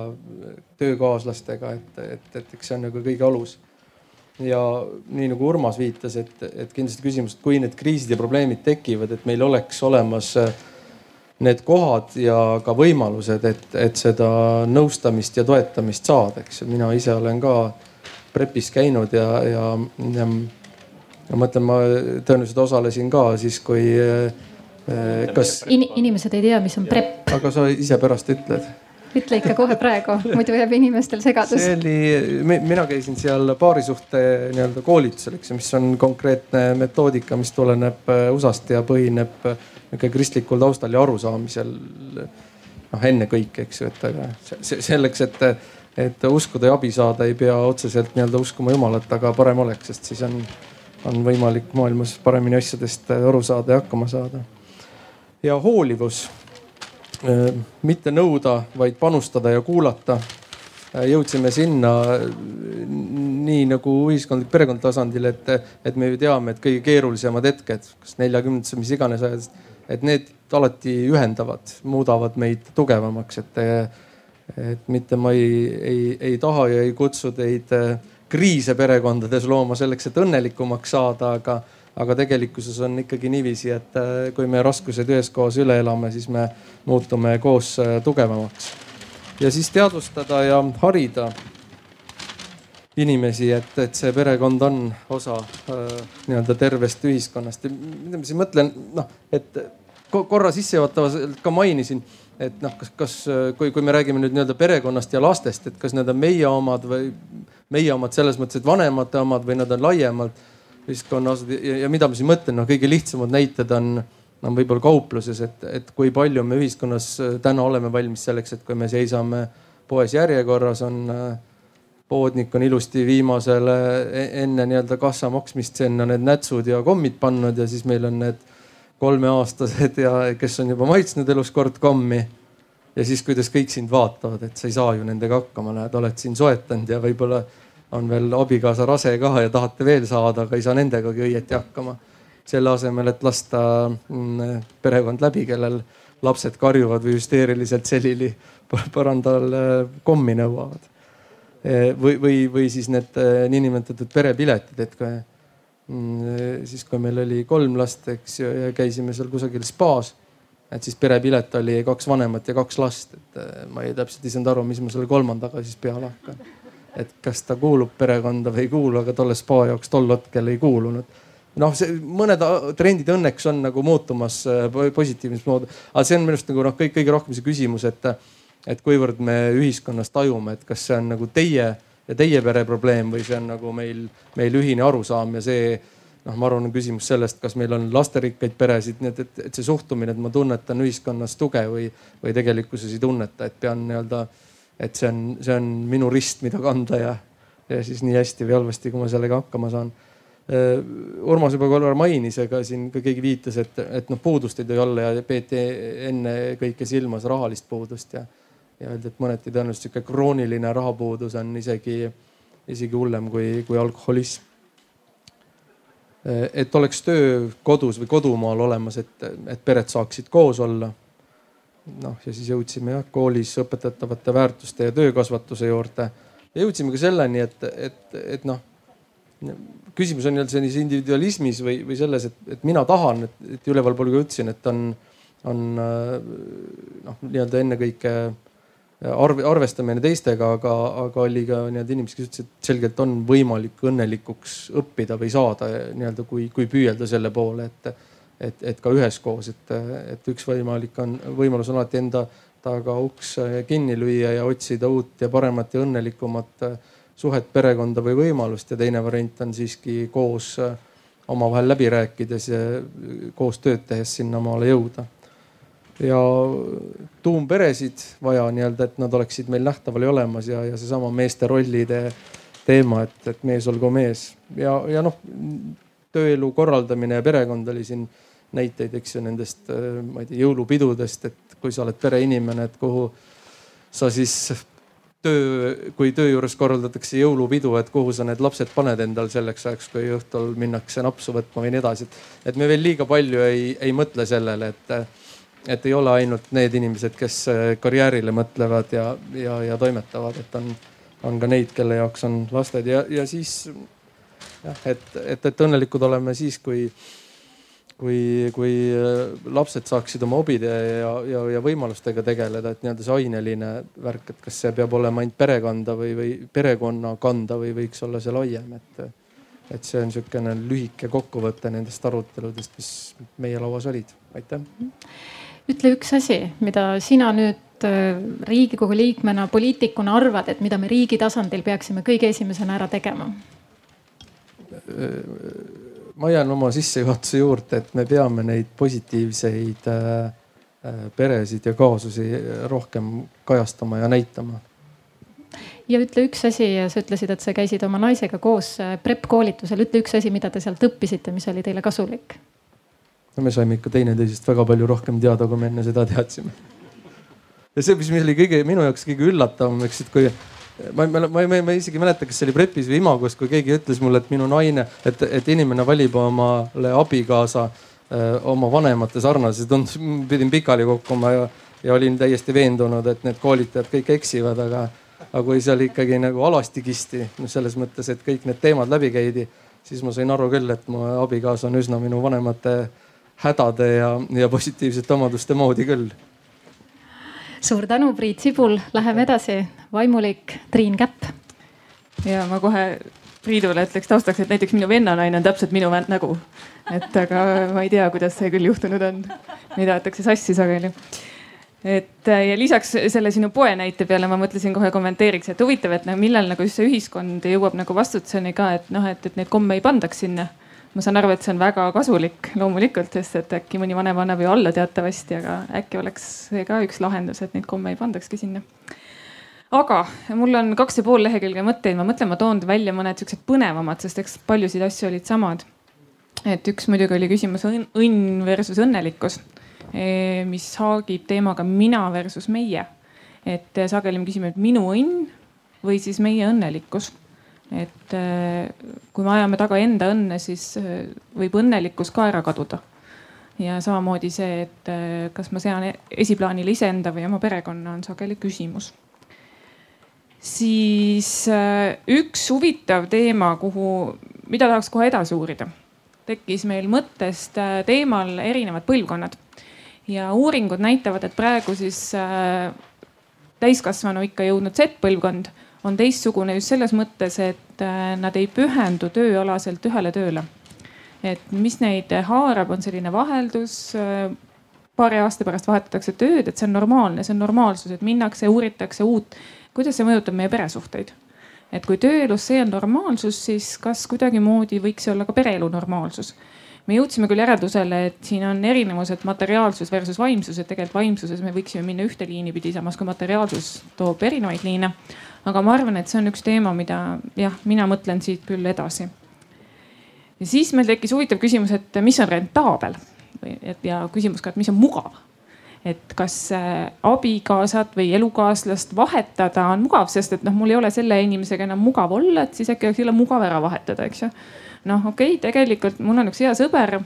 töökaaslastega, et, et, et eks see on nagu kõige alus. ja nii nagu Urmas viitas, et, et kindlasti küsimus, et kui need kriisid ja probleemid tekivad, et meil oleks olemas äh, need kohad ja ka võimalused, et, et seda nõustamist ja toetamist saada, eks ju. mina ise olen ka prepis käinud ja, ja, ja, ja ma ütlen, ma tõenäoliselt osalesin ka siis, kui eh, kas In,. inimesed ei tea, mis on prep. aga sa ise pärast ütled ütle ikka kohe praegu, muidu jääb inimestel segadus. see oli, mina käisin seal paarisuhte nii-öelda koolitusel, eks ju, mis on konkreetne metoodika, mis tuleneb eh, USA-st ja põhineb nihuke kristlikul taustal ja arusaamisel noh, ennekõike, eks ju, et aga selleks, et, et uskuda ja abi saada, ei pea otseselt nii-öelda uskuma Jumalat, aga parem oleks, sest siis on, on võimalik maailmas paremini asjadest aru saada ja hakkama saada. ja hoolivus, mitte nõuda, vaid panustada ja kuulata. Jõudsime sinna nii nagu ühiskondlik perekonna tasandil, et, et me ju teame, et kõige keerulisemad hetked, kas neljakümnendates või mis iganes ajast et need alati ühendavad, muudavad meid tugevamaks, et, et mitte ma ei, ei, ei taha ja ei kutsu teid äh, kriise perekondades looma selleks, et õnnelikumaks saada, aga, aga tegelikkuses on ikkagi niiviisi, et äh, kui me raskused üheskoos üle elame, siis me muutume koos äh, tugevamaks. ja siis teadvustada ja harida inimesi, et, et see perekond on osa äh, nii-öelda tervest ühiskonnast ja mida ma siin mõtlen, noh, et korra sissejuhatavalt ka mainisin, et noh, kas, kas kui, kui me räägime nüüd nii-öelda perekonnast ja lastest, et kas need on meie omad või meie omad selles mõttes, et vanemate omad või nad on laiemalt ühiskonna osad ja, mida ma siin mõtlen, noh kõige lihtsamad näited on no võib-olla kaupluses, et, et kui palju me ühiskonnas täna oleme valmis selleks, et kui me seisame poes järjekorras, on poodnik on ilusti viimasele e-, enne nii-öelda kassa maksmist sinna need nätsud ja kommid pannud ja siis meil on need kolmeaastased ja kes on juba maitsnud elus kord kommi. ja siis, kuidas kõik sind vaatavad, et sa ei saa ju nendega hakkama, näed, oled siin soetanud ja võib-olla on veel abikaasa rase ka ja tahate veel saada, aga ei saa nendegagi õieti hakkama. selle asemel, et lasta mm, perekond läbi, kellel lapsed karjuvad või hüsteeriliselt selili põrandal äh, kommi nõuavad. või, või, või siis need äh, niinimetatud perepiletid, et kui Mm, siis kui meil oli kolm last, eks ju, ja käisime seal kusagil spaas. et siis perepilet oli kaks vanemat ja kaks last, et äh, ma ei täpselt ei saanud aru, mis ma selle kolmandaga siis peale hakkan. Et kas ta kuulub perekonda või ei kuulu, aga tolle spa jaoks tol hetkel ei kuulunud. Noh, see mõned trendid õnneks on nagu muutumas äh, positiivses moodi, aga see on minu arust nagu noh, kõik kõige rohkem see küsimus, et, et kuivõrd me ühiskonnas tajume, et kas see on nagu teie ja teie pere probleem või see on nagu meil, meil ühine arusaam ja see noh, ma arvan, on küsimus sellest, kas meil on lasterikkaid peresid, nii et, et, et see suhtumine, et ma tunnetan ühiskonnas tuge või, või tegelikkuses ei tunneta, et pean nii-öelda, et see on, see on minu rist, mida kanda ja, ja siis nii hästi või halvasti, kui ma sellega hakkama saan. Urmas juba korra mainis, ega siin ka keegi viitas, et, et noh, puudust ei tohi olla ja peeti ennekõike silmas rahalist puudust ja ja öeldi, et mõneti tõenäoliselt sihuke krooniline rahapuudus on isegi, isegi hullem kui, kui alkoholism. et oleks töö kodus või kodumaal olemas, et, et pered saaksid koos olla. Noh, ja siis jõudsime jah koolis õpetatavate väärtuste ja töökasvatuse juurde. Ja jõudsime ka selleni, et, et, et noh küsimus on nii-öelda sellises individualismis või, või selles, et, et mina tahan, et, et ülevalpool ka ütlesin, et on, on noh, nii-öelda ennekõike arv, arvestamine teistega, aga, aga oli ka nii-öelda inimesi, kes ütlesid, et selgelt on võimalik õnnelikuks õppida või saada nii-öelda, kui, kui püüelda selle poole, et, et, et ka üheskoos, et, et üks võimalik on, võimalus on alati enda taga uks kinni lüüa ja otsida uut ja paremat ja õnnelikumat suhet, perekonda või võimalust ja teine variant on siiski koos omavahel läbi rääkides ja koos tööd tehes sinnamaale jõuda. ja tuumperesid vaja nii-öelda, et nad oleksid meil nähtaval ja olemas ja, ja seesama meeste rollide teema, et, et mees olgu mees ja, ja noh, tööelu korraldamine ja perekond oli siin näiteid, eks ju, nendest, ma ei tea, jõulupidudest, et kui sa oled pereinimene, et kuhu sa siis töö, kui töö juures korraldatakse jõulupidu, et kuhu sa need lapsed paned endal selleks ajaks, kui õhtul minnakse napsu võtma või nii edasi. et me veel liiga palju ei, ei mõtle sellele, et, et ei ole ainult need inimesed, kes karjäärile mõtlevad ja, ja, ja toimetavad, et on, on ka neid, kelle jaoks on lasted ja, ja siis jah, et, et, et õnnelikud oleme siis, kui kui, kui äh, lapsed saaksid oma hobide ja, ja, ja võimalustega tegeleda, et nii-öelda see aineline värk, et kas see peab olema ainult perekanda või, või perekonna kanda või võiks olla see laiem, et. et see on niisugune lühike kokkuvõte nendest aruteludest, mis meie lauas olid, aitäh. ütle üks asi, mida sina nüüd äh, riigikogu liikmena, poliitikuna arvad, et mida me riigi tasandil peaksime kõige esimesena ära tegema? Ma jään oma sissejuhatuse juurde, et me peame neid positiivseid äh, äh, peresid ja kaasusi rohkem kajastama ja näitama. ja ütle üks asi, sa ütlesid, et sa käisid oma naisega koos äh, prep koolitusel, ütle üks asi, mida te sealt õppisite, mis oli teile kasulik. no me saime ikka teineteisest väga palju rohkem teada, kui me enne seda teadsime. ja see, mis oli kõige minu jaoks kõige üllatavam, eks, et kui ma, ma, ma, ma, ma isegi ei mäleta, kas see oli Prepis või Imagos, kui keegi ütles mulle, et minu naine, et, et inimene valib omale abikaasa öö, oma vanemate sarnase, tundus, pidin pikali kukkuma ja, ja olin täiesti veendunud, et need koolitajad kõik eksivad, aga, aga kui seal ikkagi nagu alasti kisti, noh selles mõttes, et kõik need teemad läbi käidi, siis ma sain aru küll, et mu abikaasa on üsna minu vanemate hädade ja, ja positiivsete omaduste moodi küll suur tänu, Priit Sibul, läheme edasi, vaimulik Triin Käpp. ja ma kohe Priidule ütleks taustaks, et näiteks minu vennanaine on täpselt minu nägu. et aga ma ei tea, kuidas see küll juhtunud on. Neid aetakse sassi sageli. et ja lisaks selle sinu poe näite peale ma mõtlesin kohe kommenteeriks, et huvitav, et noh, millal nagu see ühiskond jõuab nagu vastutuseni ka, et noh, et, et neid komme ei pandaks sinna ma saan aru, et see on väga kasulik loomulikult, sest et äkki mõni vanem annab ju alla teatavasti, aga äkki oleks see ka üks lahendus, et neid komme ei pandakski sinna. aga mul on kaks ja pool lehekülge mõtteid, ma mõtlen, ma toon välja mõned siuksed põnevamad, sest eks paljusid asju olid samad. et üks muidugi oli küsimus õnn versus õnnelikkus, e, mis haagib teemaga mina versus meie. et sageli me küsime, et minu õnn või siis meie õnnelikkus et äh, kui me ajame taga enda õnne, siis äh, võib õnnelikkus ka ära kaduda. ja samamoodi see, et äh, kas ma sean e-, esiplaanile iseenda või oma perekonna, on sageli küsimus. siis üks huvitav teema, kuhu, mida tahaks kohe edasi uurida, tekkis meil mõttest teemal erinevad põlvkonnad ja uuringud näitavad, et praegu siis täiskasvanu ikka jõudnud Z-põlvkond on teistsugune just selles mõttes, et äh, nad ei pühendu tööalaselt ühele tööle. et mis neid haarab, on selline vaheldus. Äh, paari aasta pärast vahetatakse tööd, et see on normaalne, see on normaalsus, et minnakse, uuritakse uut. kuidas see mõjutab meie peresuhteid? et kui tööelus see on normaalsus, siis kas kuidagimoodi võiks see olla ka pereelu normaalsus? me jõudsime küll järeldusele, et siin on erinevused materiaalsus versus vaimsus, et tegelikult vaimsuses me võiksime minna ühte liini pidi, samas kui materiaalsus toob erinevaid liine aga ma arvan, et see on üks teema, mida jah, mina mõtlen siit küll edasi. ja siis meil tekkis huvitav küsimus, et mis on rentaabel või et ja küsimus ka, et mis on mugav et kas äh, abikaasat või elukaaslast vahetada on mugav, sest et noh, mul ei ole selle inimesega enam mugav olla, et siis äkki oleks jälle mugav ära vahetada, eks ju. noh, okei okay,, tegelikult mul on üks hea sõber,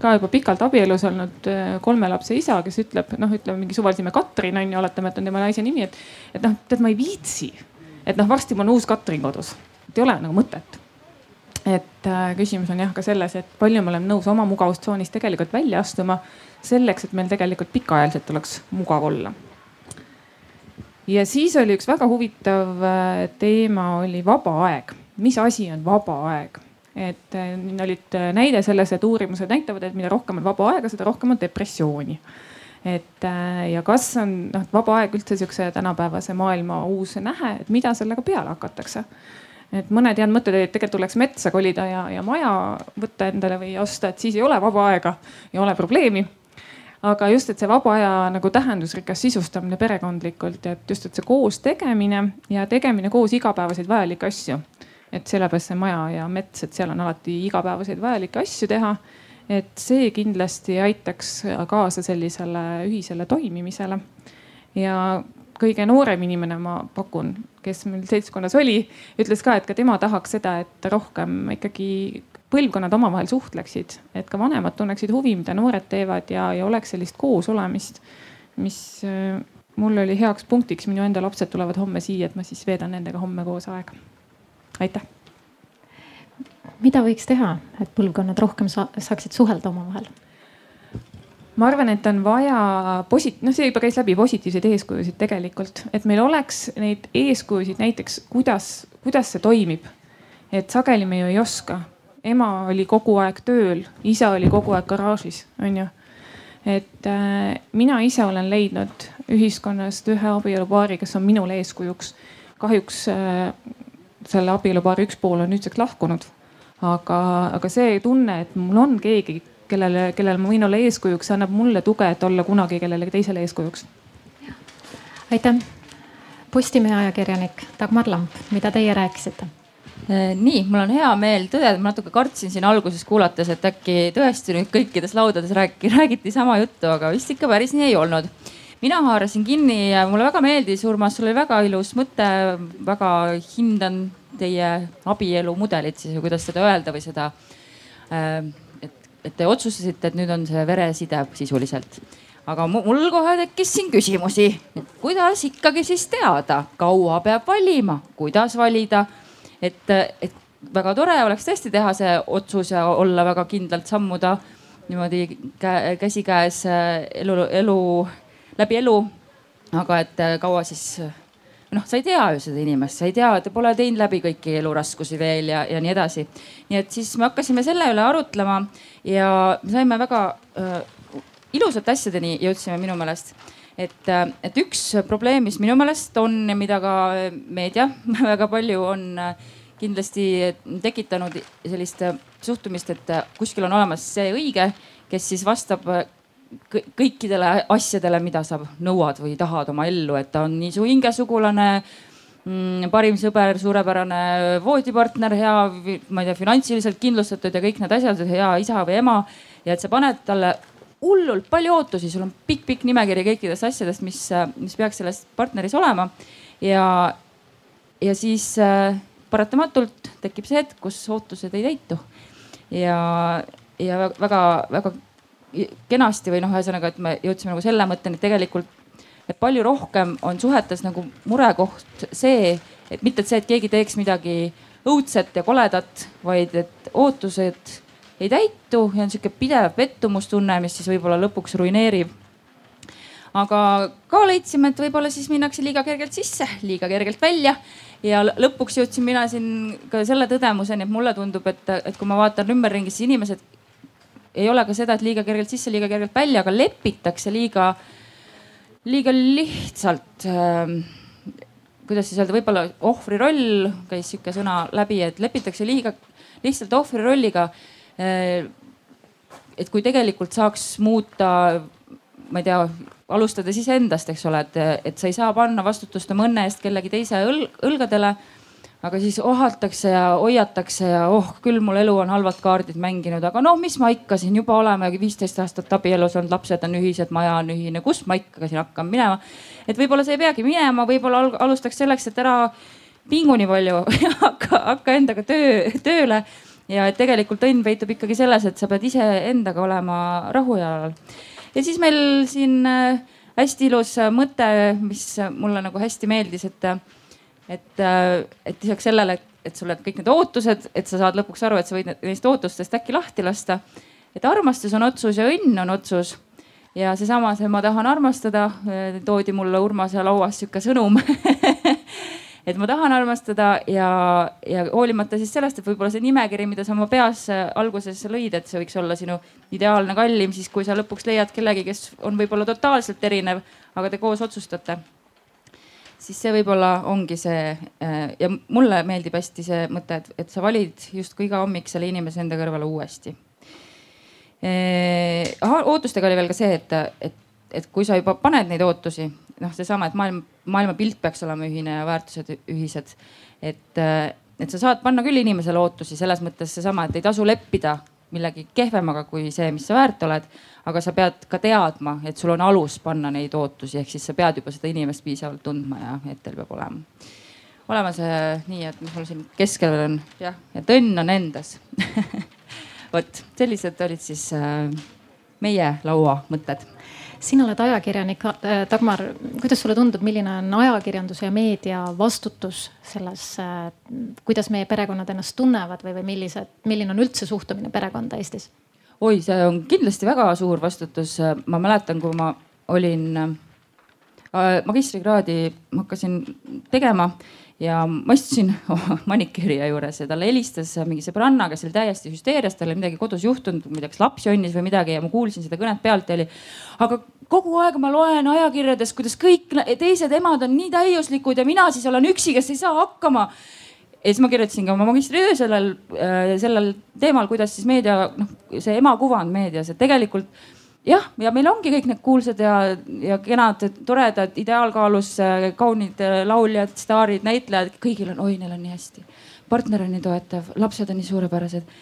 ka juba pikalt abielus olnud äh, kolme lapse isa, kes ütleb, noh, ütleme mingi suvalisime Katrin on ju, oletame, et on tema naise nimi, et, et noh, tead, ma ei viitsi et noh, varsti mul on uus Katrin kodus, et ei ole nagu mõtet. et äh, küsimus on jah ka selles, et palju me oleme nõus oma mugavustsoonist tegelikult välja astuma selleks, et meil tegelikult pikaajaliselt oleks mugav olla. ja siis oli üks väga huvitav äh, teema oli vaba aeg. mis asi on vaba aeg? et äh, olid äh, näide selles, et uurimused näitavad, et mida rohkem on vaba aega, seda rohkem on depressiooni et äh, ja kas on noh, vaba aeg üldse sihukese tänapäevase maailma uus nähe, et mida sellega peale hakatakse. et mõned head mõtted olid, tegelikult tuleks metsa kolida ja, ja maja võtta endale või osta, et siis ei ole vaba aega, ei ole probleemi aga just, et see vaba aja nagu tähendusrikas sisustamine perekondlikult, et just, et see koos tegemine ja tegemine koos igapäevaseid vajalikke asju. et sellepärast see maja ja mets, et seal on alati igapäevaseid vajalikke asju teha. Et see kindlasti aitaks kaasa sellisele ühisele toimimisele. ja kõige noorem inimene, ma pakun, kes meil seltskonnas oli, ütles ka, et ka tema tahaks seda, et rohkem ikkagi põlvkonnad omavahel suhtleksid, et ka vanemad tunneksid huvi, mida noored teevad ja, ja oleks sellist koosolemist, mis äh, mul oli heaks punktiks, minu enda lapsed tulevad homme siia, et ma siis veedan nendega homme koos aega. aitäh. Mida võiks teha, et põlvkonnad rohkem sa saaksid suhelda omavahel? ma arvan, et on vaja posit-, noh, see juba käis läbi positiivseid eeskujusid tegelikult, et meil oleks neid eeskujusid näiteks, kuidas, kuidas see toimib. et sageli me ju ei oska ema oli kogu aeg tööl, isa oli kogu aeg garaažis, onju. et äh, mina ise olen leidnud ühiskonnast ühe abielupaari, kes on minule eeskujuks. kahjuks äh, selle abielupaari üks pool on nüüdseks lahkunud. Aga, aga see tunne, et mul on keegi, kellele, kellele ma võin olla eeskujuks, see annab mulle tuge, et olla kunagi kellelegi teisele eeskujuks. aitäh. Postimehe ajakirjanik Dagmar Lamp, mida teie rääkisite? Äh, nii, mul on hea meel tõdeda, ma natuke kartsin siin alguses kuulates, et äkki tõesti nüüd kõikides laudades räägiti, räägiti sama juttu, aga vist ikka päris nii ei olnud. mina haarasin kinni ja mulle väga meeldis, Urmas, sul oli väga ilus mõte, väga hindan teie abielumudelit siis või kuidas seda öelda või seda. Äh, et, et te otsustasite, et nüüd on see vereside sisuliselt aga mul kohe tekkis siin küsimusi, et kuidas ikkagi siis teada, kaua peab valima, kuidas valida et, et väga tore oleks tõesti teha see otsus ja olla väga kindlalt sammuda niimoodi kä käsikäes äh, elu, elu, läbi elu. aga et äh, kaua siis noh, sa ei tea ju seda inimest, sa ei tea, ta pole teinud läbi kõiki eluraskusi veel ja, ja nii edasi. nii et siis me hakkasime selle üle arutlema ja me saime väga äh, ilusate asjadeni jõudsime minu meelest et, äh, et üks probleem, mis minu meelest on ja mida ka meedia väga palju on äh, kindlasti tekitanud sellist suhtumist, et äh, kuskil on olemas see õige, kes siis vastab kõikidele asjadele, mida sa nõuad või tahad oma ellu, et ta on nii su hingesugulane mm, parim sõber, suurepärane voodipartner, hea, ma ei tea, finantsiliselt kindlustatud ja kõik need asjad, hea isa või ema. ja et sa paned talle hullult palju ootusi, sul on pikk-pikk nimekiri kõikidest asjadest, mis, mis peaks selles partneris olema. ja, ja siis äh, paratamatult tekib see hetk, kus ootused ei täitu. ja, ja väga-väga kenasti või noh, ühesõnaga, et me jõudsime nagu selle mõtteni, et tegelikult, et palju rohkem on suhetes nagu murekoht see, et mitte et see, et keegi teeks midagi õudset ja koledat, vaid et ootused ei täitu ja on sihuke pidev pettumustunne, mis siis võib-olla lõpuks ruineerib. Aga ka leidsime, et võib-olla siis minnakse liiga kergelt sisse, liiga kergelt välja. Ja lõpuks jõudsin mina siin ka selle tõdemuseni, et mulle tundub, et, et kui ma vaatan ümberringi, siis inimesed ei ole ka seda, et liiga kergelt sisse, liiga kergelt välja, aga lepitakse liiga, liiga lihtsalt äh, kuidas siis öelda, võib-olla ohvri roll käis sihuke sõna läbi, et lepitakse liiga lihtsalt ohvri rolliga. Äh, et kui tegelikult saaks muuta, ma ei tea, alustades iseendast, eks ole, et, et sa ei saa panna vastutust oma õnne eest kellegi teise õl õlgadele. Aga siis ohatakse ja hoiatakse ja oh küll mul elu on halvad kaardid mänginud, aga noh, mis ma ikka siin juba oleme viisteist aastat abielus olnud, lapsed on ühised, maja on ühine, kus ma ikka siin hakkan minema. et võib-olla sa ei peagi minema, võib-olla alustaks selleks, et ära pingu nii palju hakka, hakka endaga töö, tööle ja et tegelikult õnn peitub ikkagi selles, et sa pead iseendaga olema rahujalal ja siis meil siin äh, hästi ilus äh, mõte, mis mulle nagu hästi meeldis, et, et, äh, et lisaks sellele, et, sul on kõik need ootused, et sa saad lõpuks aru, et sa võid neist ootustest äkki lahti lasta. et armastus on otsus ja õnn on otsus. ja seesama, see ma tahan armastada, toodi mulle Urmase lauas sihuke sõnum et ma tahan armastada ja, ja hoolimata siis sellest, et võib-olla see nimekiri, mida sa oma peas äh, alguses lõid, et see võiks olla sinu ideaalne kallim, siis kui sa lõpuks leiad kellegi, kes on võib-olla totaalselt erinev, aga te koos otsustate. Siis see võib-olla ongi see ja mulle meeldib hästi see mõte, et, et sa valid justkui iga hommik selle inimese enda kõrvale uuesti. ootustega oli veel ka see, et, et, et kui sa juba paned neid ootusi, noh, seesama, et maailm, maailmapilt peaks olema ühine ja väärtused ühised. et, et sa saad panna küll inimesele ootusi selles mõttes seesama, et ei tasu leppida millegi kehvemaga kui see, mis sa väärt oled. aga sa pead ka teadma, et sul on alus panna neid ootusi, ehk siis sa pead juba seda inimest piisavalt tundma ja et teil peab olema, olema see nii, et mis mul siin keskel on? Jah, et õnn on endas. Vot sellised olid siis äh, meie laua mõtted sina oled ajakirjanik, äh, Dagmar, kuidas sulle tundub, milline on ajakirjanduse ja meedia vastutus selles, äh, kuidas meie perekonnad ennast tunnevad või, või millised, milline on üldse suhtumine perekonda Eestis? oi, see on kindlasti väga suur vastutus. ma mäletan, kui ma olin äh, magistrikraadi, ma hakkasin tegema ja ma istusin maniküürija juures ja talle helistas mingi sõbranna, kes oli täiesti hüsteerias, tal oli midagi kodus juhtunud, ma ei tea, kas laps jönnis või midagi ja ma kuulsin seda kõnet pealt ja oli. aga kogu aeg ma loen ajakirjadest, kuidas kõik teised emad on nii täiuslikud ja mina siis olen üksi, kes ei saa hakkama ja siis ma kirjutasin ka oma magistritöö sellel, äh, sellel teemal, kuidas siis meedia, noh, see ema kuvand meedias, et tegelikult jah, ja meil ongi kõik need kuulsad ja, ja kenad, toredad, ideaalkaalus äh, kaunid äh, lauljad, staarid, näitlejad, kõigil on, oi, neil on nii hästi. partner on nii toetav, lapsed on nii suurepärased.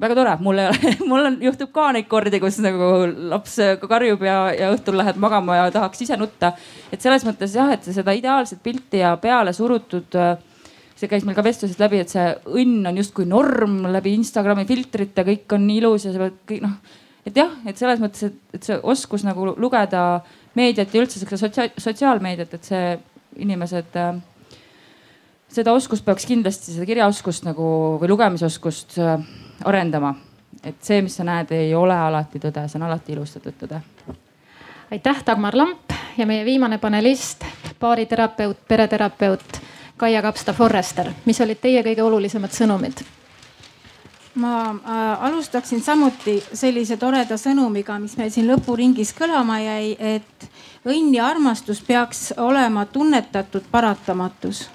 väga tore, mul ei ole, mul on, juhtub ka neid kordi, kus nagu laps äh, karjub ja, ja õhtul lähed magama ja tahaks ise nutta. et selles mõttes jah, et seda ideaalset pilti ja peale surutud see käis meil ka vestlusest läbi, et see õnn on justkui norm läbi Instagrami filtrite, kõik on nii ilus ja sa pead kõik noh et jah, et selles mõttes, et, et see oskus nagu lugeda meediat ja üldse siukse sotsiaal, sotsiaalmeediat, et see inimesed äh,. seda oskust peaks kindlasti, seda kirjaoskust nagu või lugemisoskust äh, arendama. et see, mis sa näed, ei ole alati tõde, see on alati ilustatud tõde. aitäh, Dagmar Lamp ja meie viimane panelist, baariterapeut, pereterapeut Kaia Kapsta-Forrester, mis olid teie kõige olulisemad sõnumid? Ma äh, alustaksin samuti sellise toreda sõnumiga, mis meil siin lõpuringis kõlama jäi, et õnn ja armastus peaks olema tunnetatud paratamatus.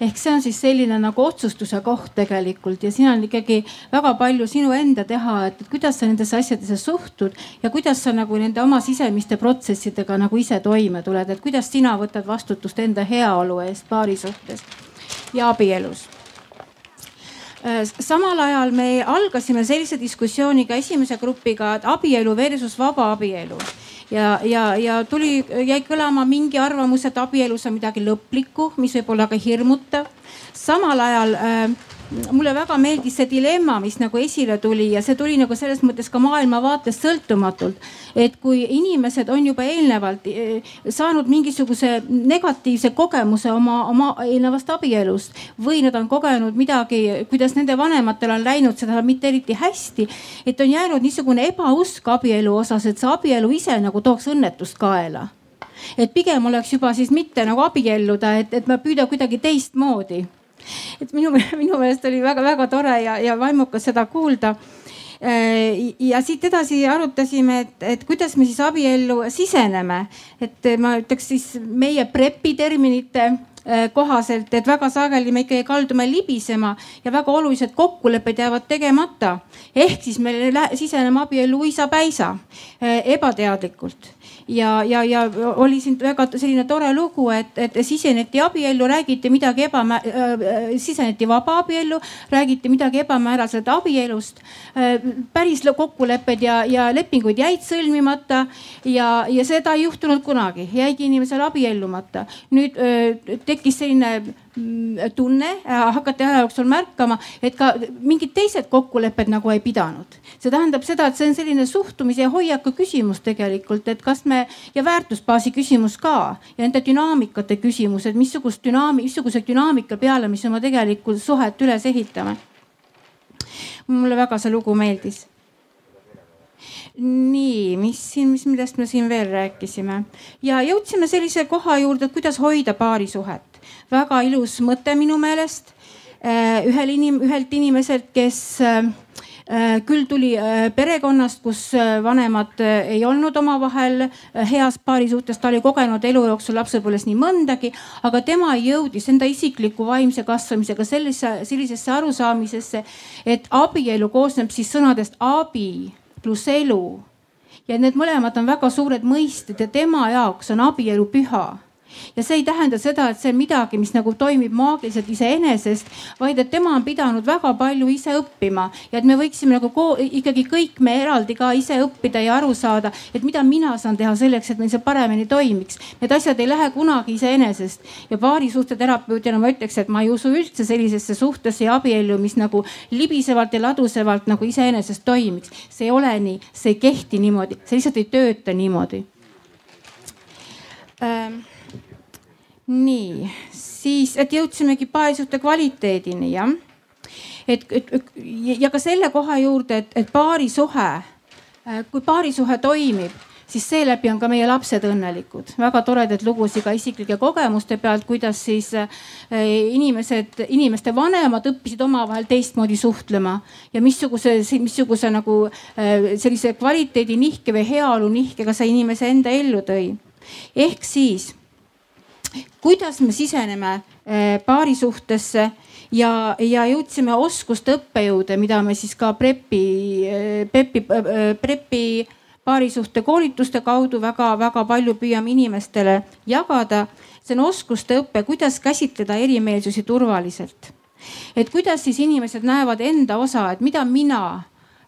Ehk see on siis selline nagu otsustuse koht tegelikult. Ja siin on ikkagi väga palju sinu enda teha, et kuidas sa nendesse asjadesse suhtud ja kuidas sa nagu nende oma sisemiste protsessidega nagu ise toime tuled, et kuidas sina võtad vastutust enda heaolu eest paari suhtes ja abielus samal ajal me algasime sellise diskussiooniga esimese grupiga, abielu versus vaba abielu ja, ja, ja tuli, jäi kõlama mingi arvamus, et abielus on midagi lõplikku, mis võib olla ka hirmutav. samal ajal äh, mulle väga meeldis see dilemma, mis nagu esile tuli ja see tuli nagu selles mõttes ka maailmavaatest sõltumatult. et kui inimesed on juba eelnevalt eh, saanud mingisuguse negatiivse kogemuse oma, oma eelnevast abielust või nad on kogenud midagi, kuidas nende vanematel on läinud seda mitte eriti hästi. et on jäänud niisugune ebausk abielu osas, et see abielu ise nagu tooks õnnetust kaela et pigem oleks juba siis mitte nagu abielluda, et, et ma püüda kuidagi teistmoodi et minu, minu meelest oli väga-väga tore ja, ja vaimukas seda kuulda. Äh, ja siit edasi arutasime, et, et kuidas me siis abiellu siseneme, et ma ütleks siis meie prepi terminite äh, kohaselt, et väga sageli me ikkagi kaldume libisema ja väga olulised kokkulepped jäävad tegemata. ehk siis me siseneme abiellu uisapäisa äh, ebateadlikult ja, ja, ja oli siin väga selline tore lugu, et, et siseneti abiellu, räägiti midagi ebamä- äh,, siseneti vaba abiellu, räägiti midagi ebamääraselt abielust äh,. päris kokkulepped ja, ja lepingud jäid sõlmimata ja, ja seda ei juhtunud kunagi, jäigi inimesel abiellumata. nüüd äh, tekkis selline tunne, äh, hakati aja jooksul märkama, et ka mingid teised kokkulepped nagu ei pidanud. see tähendab seda, et see on selline suhtumise ja hoiaku küsimus tegelikult, et kas me ja väärtusbaasi küsimus ka ja nende dünaamikate küsimus, et missugust dünaami, missuguse dünaamika peale me oma tegelikult suhet üles ehitame. mulle väga see lugu meeldis nii, mis siin, mis, millest me siin veel rääkisime ja jõudsime sellise koha juurde, et kuidas hoida paarisuhet väga ilus mõte minu meelest äh, ühel inim-, ühelt inimeselt, kes äh, Äh, küll tuli perekonnast, kus vanemad ei olnud omavahel heas paarisuhtes, ta oli kogenud elu jooksul lapsepõlves nii mõndagi, aga tema jõudis enda isikliku vaimse kasvamisega sellise, sellisesse arusaamisesse, et abielu koosneb siis sõnadest abi pluss elu. ja need mõlemad on väga suured mõisted ja tema jaoks on abielu püha ja see ei tähenda seda, et see on midagi, mis nagu toimib maagiliselt iseenesest, vaid et tema on pidanud väga palju ise õppima. Ja et me võiksime nagu ikkagi kõik me eraldi ka ise õppida ja aru saada, et mida mina saan teha selleks, et meil see paremini toimiks. Need asjad ei lähe kunagi iseenesest. Ja paarisuhteterapeudina ma ütleks, et ma ei usu üldse sellisesse suhtesse ja abiellu, mis nagu libisevalt ja ladusevalt nagu iseenesest toimiks. see ei ole nii, see ei kehti niimoodi, see lihtsalt ei tööta niimoodi. Ähm nii, siis, et jõudsimegi paarisuhte kvaliteedini jah. et, et ja ka selle koha juurde, et, et paarisuhe, äh, kui paarisuhe toimib siis seeläbi on ka meie lapsed õnnelikud. väga toredaid lugusid ka isiklike kogemuste pealt, kuidas siis äh, inimesed, inimeste vanemad õppisid omavahel teistmoodi suhtlema ja missuguse, missuguse nagu äh, sellise kvaliteedi nihke või heaolu nihkega see inimese enda ellu tõi. ehk siis kuidas me siseneme eh, paarisuhtesse ja, ja jõudsime oskuste õppejõude, mida me siis ka Prepi, eh, Prepi, eh, paarisuhte koolituste kaudu väga-väga palju püüame inimestele jagada. see on oskuste õpe, kuidas käsitleda erimeelsusi turvaliselt. et kuidas siis inimesed näevad enda osa, et mida mina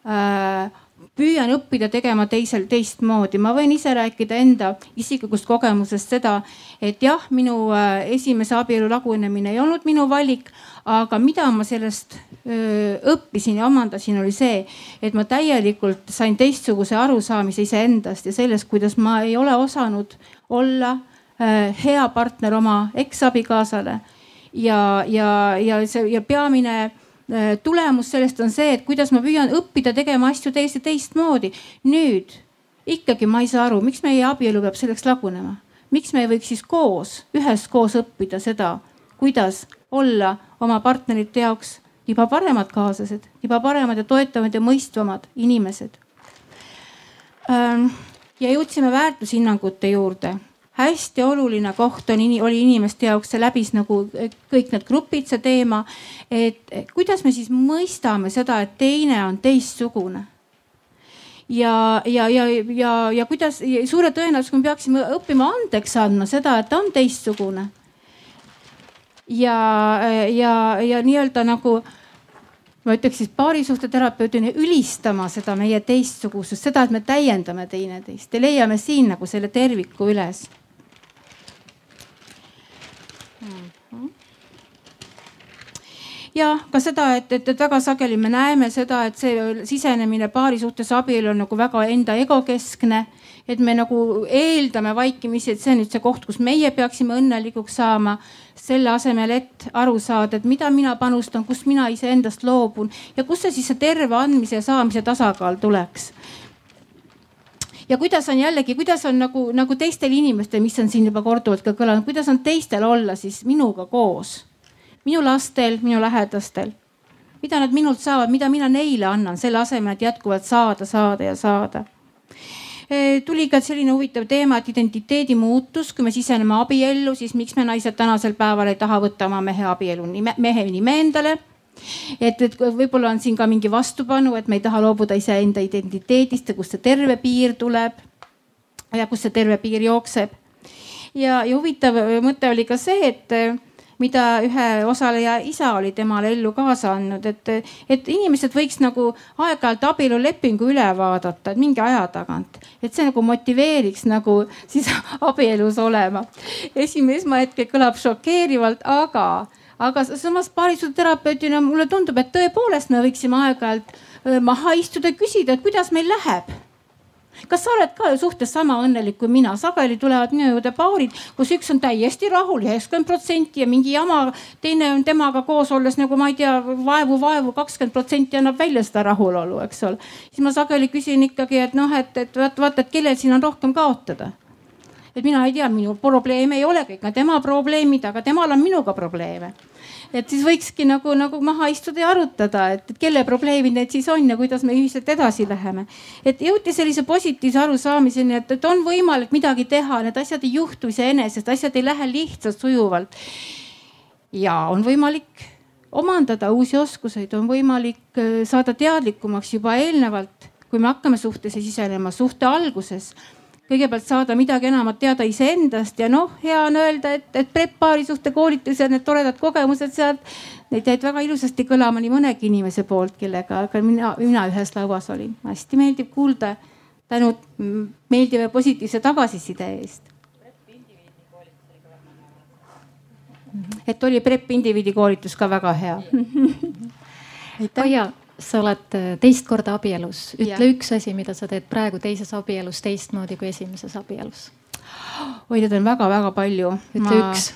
äh, püüan õppida tegema teisel teistmoodi. ma võin ise rääkida enda isiklikust kogemusest seda, et jah, minu äh, esimese abielu lagunemine ei olnud minu valik, aga mida ma sellest öö, õppisin ja omandasin, oli see, et ma täielikult sain teistsuguse arusaamise iseendast ja sellest, kuidas ma ei ole osanud olla öö, hea partner oma eksabikaasale. ja, ja, ja see ja peamine tulemus sellest on see, et kuidas ma püüan õppida tegema asju täiesti teistmoodi. nüüd ikkagi ma ei saa aru, miks meie abielu peab selleks lagunema. miks me ei võiks siis koos, üheskoos õppida seda, kuidas olla oma partnerite jaoks juba paremad kaaslased, juba paremad ja toetavad ja mõistvamad inimesed. Ähm, ja jõudsime väärtushinnangute juurde hästi oluline koht on, oli inimeste jaoks, see läbis nagu kõik need grupid, see teema. et kuidas me siis mõistame seda, et teine on teistsugune ja, ja, ja, ja, ja kuidas suure tõenäosusega me peaksime õppima andeks andma seda, et ta on teistsugune. ja, ja, ja nii-öelda nagu ma ütleks siis paarisuhteterapeudina ülistama seda meie teistsugusust, seda, et me täiendame teineteist ja leiame siin nagu selle terviku üles ja ka seda, et, et, et väga sageli me näeme seda, et see sisenemine paari suhtes abielu on nagu väga enda egokeskne. et me nagu eeldame vaikimisi, et see on nüüd see koht, kus meie peaksime õnnelikuks saama. selle asemel, et aru saada, et mida mina panustan, kust mina iseendast loobun ja kust see siis see terve andmise ja saamise tasakaal tuleks ja kuidas on jällegi, kuidas on nagu, nagu teistel inimestel, mis on siin juba korduvalt ka kõlanud, kuidas on teistel olla siis minuga koos minu lastel, minu lähedastel. mida nad minult saavad, mida mina neile annan, selle asemel, et jätkuvalt saada, saada ja saada e, tuli ka selline huvitav teema, et identiteedi muutus, kui me siseneme abiellu, siis miks me naised tänasel päeval ei taha võtta oma mehe abielu nime, mehe nime endale. et, et võib-olla on siin ka mingi vastupanu, et me ei taha loobuda iseenda identiteedist ja kust see terve piir tuleb ja kus see terve piir jookseb. ja, ja huvitav mõte oli ka see, et mida ühe osaleja isa oli temale ellu kaasa andnud, et, et inimesed võiks nagu aeg-ajalt abielulepingu üle vaadata, et mingi aja tagant, et see nagu motiveeriks nagu siis abielus olema. esimene esmahetkel kõlab šokeerivalt, aga, aga samas paarisuhterapeudina mulle tundub, et tõepoolest me võiksime aeg-ajalt maha istuda küsida, et kuidas meil läheb kas sa oled ka suhtes sama õnnelik kui mina? sageli tulevad minu juurde paarid, kus üks on täiesti rahul, üheksakümmend protsenti ja mingi jama. teine on temaga koos olles nagu ma ei tea vaevu, vaevu kakskümmend protsenti annab välja seda rahulolu, eks ole. siis ma sageli küsin ikkagi, et noh, et, et vaata, vaata, et kellel siin on rohkem kaotada et mina ei tea, minu probleem ei ole kõik need tema probleemid, aga temal on minuga probleeme et siis võikski nagu, nagu maha istuda ja arutada, et, kelle probleemid need siis on ja kuidas me ühiselt edasi läheme. et jõuti sellise positiivse arusaamiseni, et, et on võimalik midagi teha, need asjad ei juhtu iseenesest, asjad ei lähe lihtsalt sujuvalt. ja on võimalik omandada uusi oskuseid, on võimalik äh, saada teadlikumaks juba eelnevalt, kui me hakkame suhtesse sisenema, suhte alguses kõigepealt saada midagi enamat teada iseendast ja noh, hea on öelda, et, et prep-paari suhte koolitused, need toredad kogemused sealt, need jäid väga ilusasti kõlama nii mõnegi inimese poolt, kellega ka mina, mina ühes lauas olin. hästi meeldib kuulda tänu meeldiva ja positiivse tagasiside eest. et oli prep indiviidi koolitus ka väga hea Kaia, sa oled äh, teist korda abielus, ütle ja. üks asi, mida sa teed praegu teises abielus teistmoodi kui esimeses abielus. oi, neid on väga-väga palju. ütle ma... üks.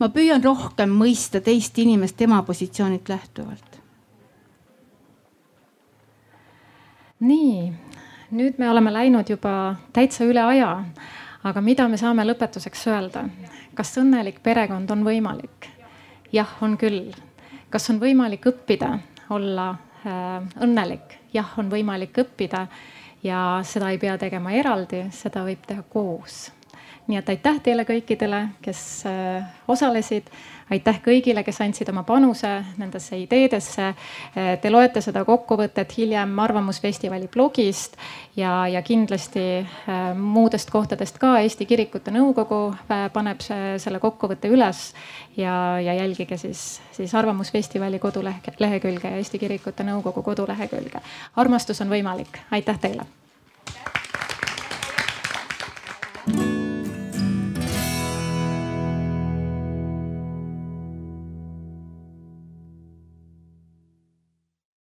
ma püüan rohkem mõista teist inimest tema positsioonilt lähtuvalt. nii, nüüd me oleme läinud juba täitsa üle aja, aga mida me saame lõpetuseks öelda? kas õnnelik perekond on võimalik? jah, on küll. Kas on võimalik õppida, olla äh, õnnelik? jah, on võimalik õppida ja seda ei pea tegema eraldi, seda võib teha koos nii et aitäh teile kõikidele, kes äh, osalesid. aitäh kõigile, kes andsid oma panuse nendesse ideedesse. Äh, te loete seda kokkuvõtet hiljem Arvamusfestivali blogist ja, ja kindlasti äh, muudest kohtadest ka Eesti Kirikute Nõukogu paneb selle kokkuvõtte üles ja, ja jälgige siis, siis Arvamusfestivali kodulehekülge ja Eesti Kirikute Nõukogu kodulehekülge. armastus on võimalik, aitäh teile. thank you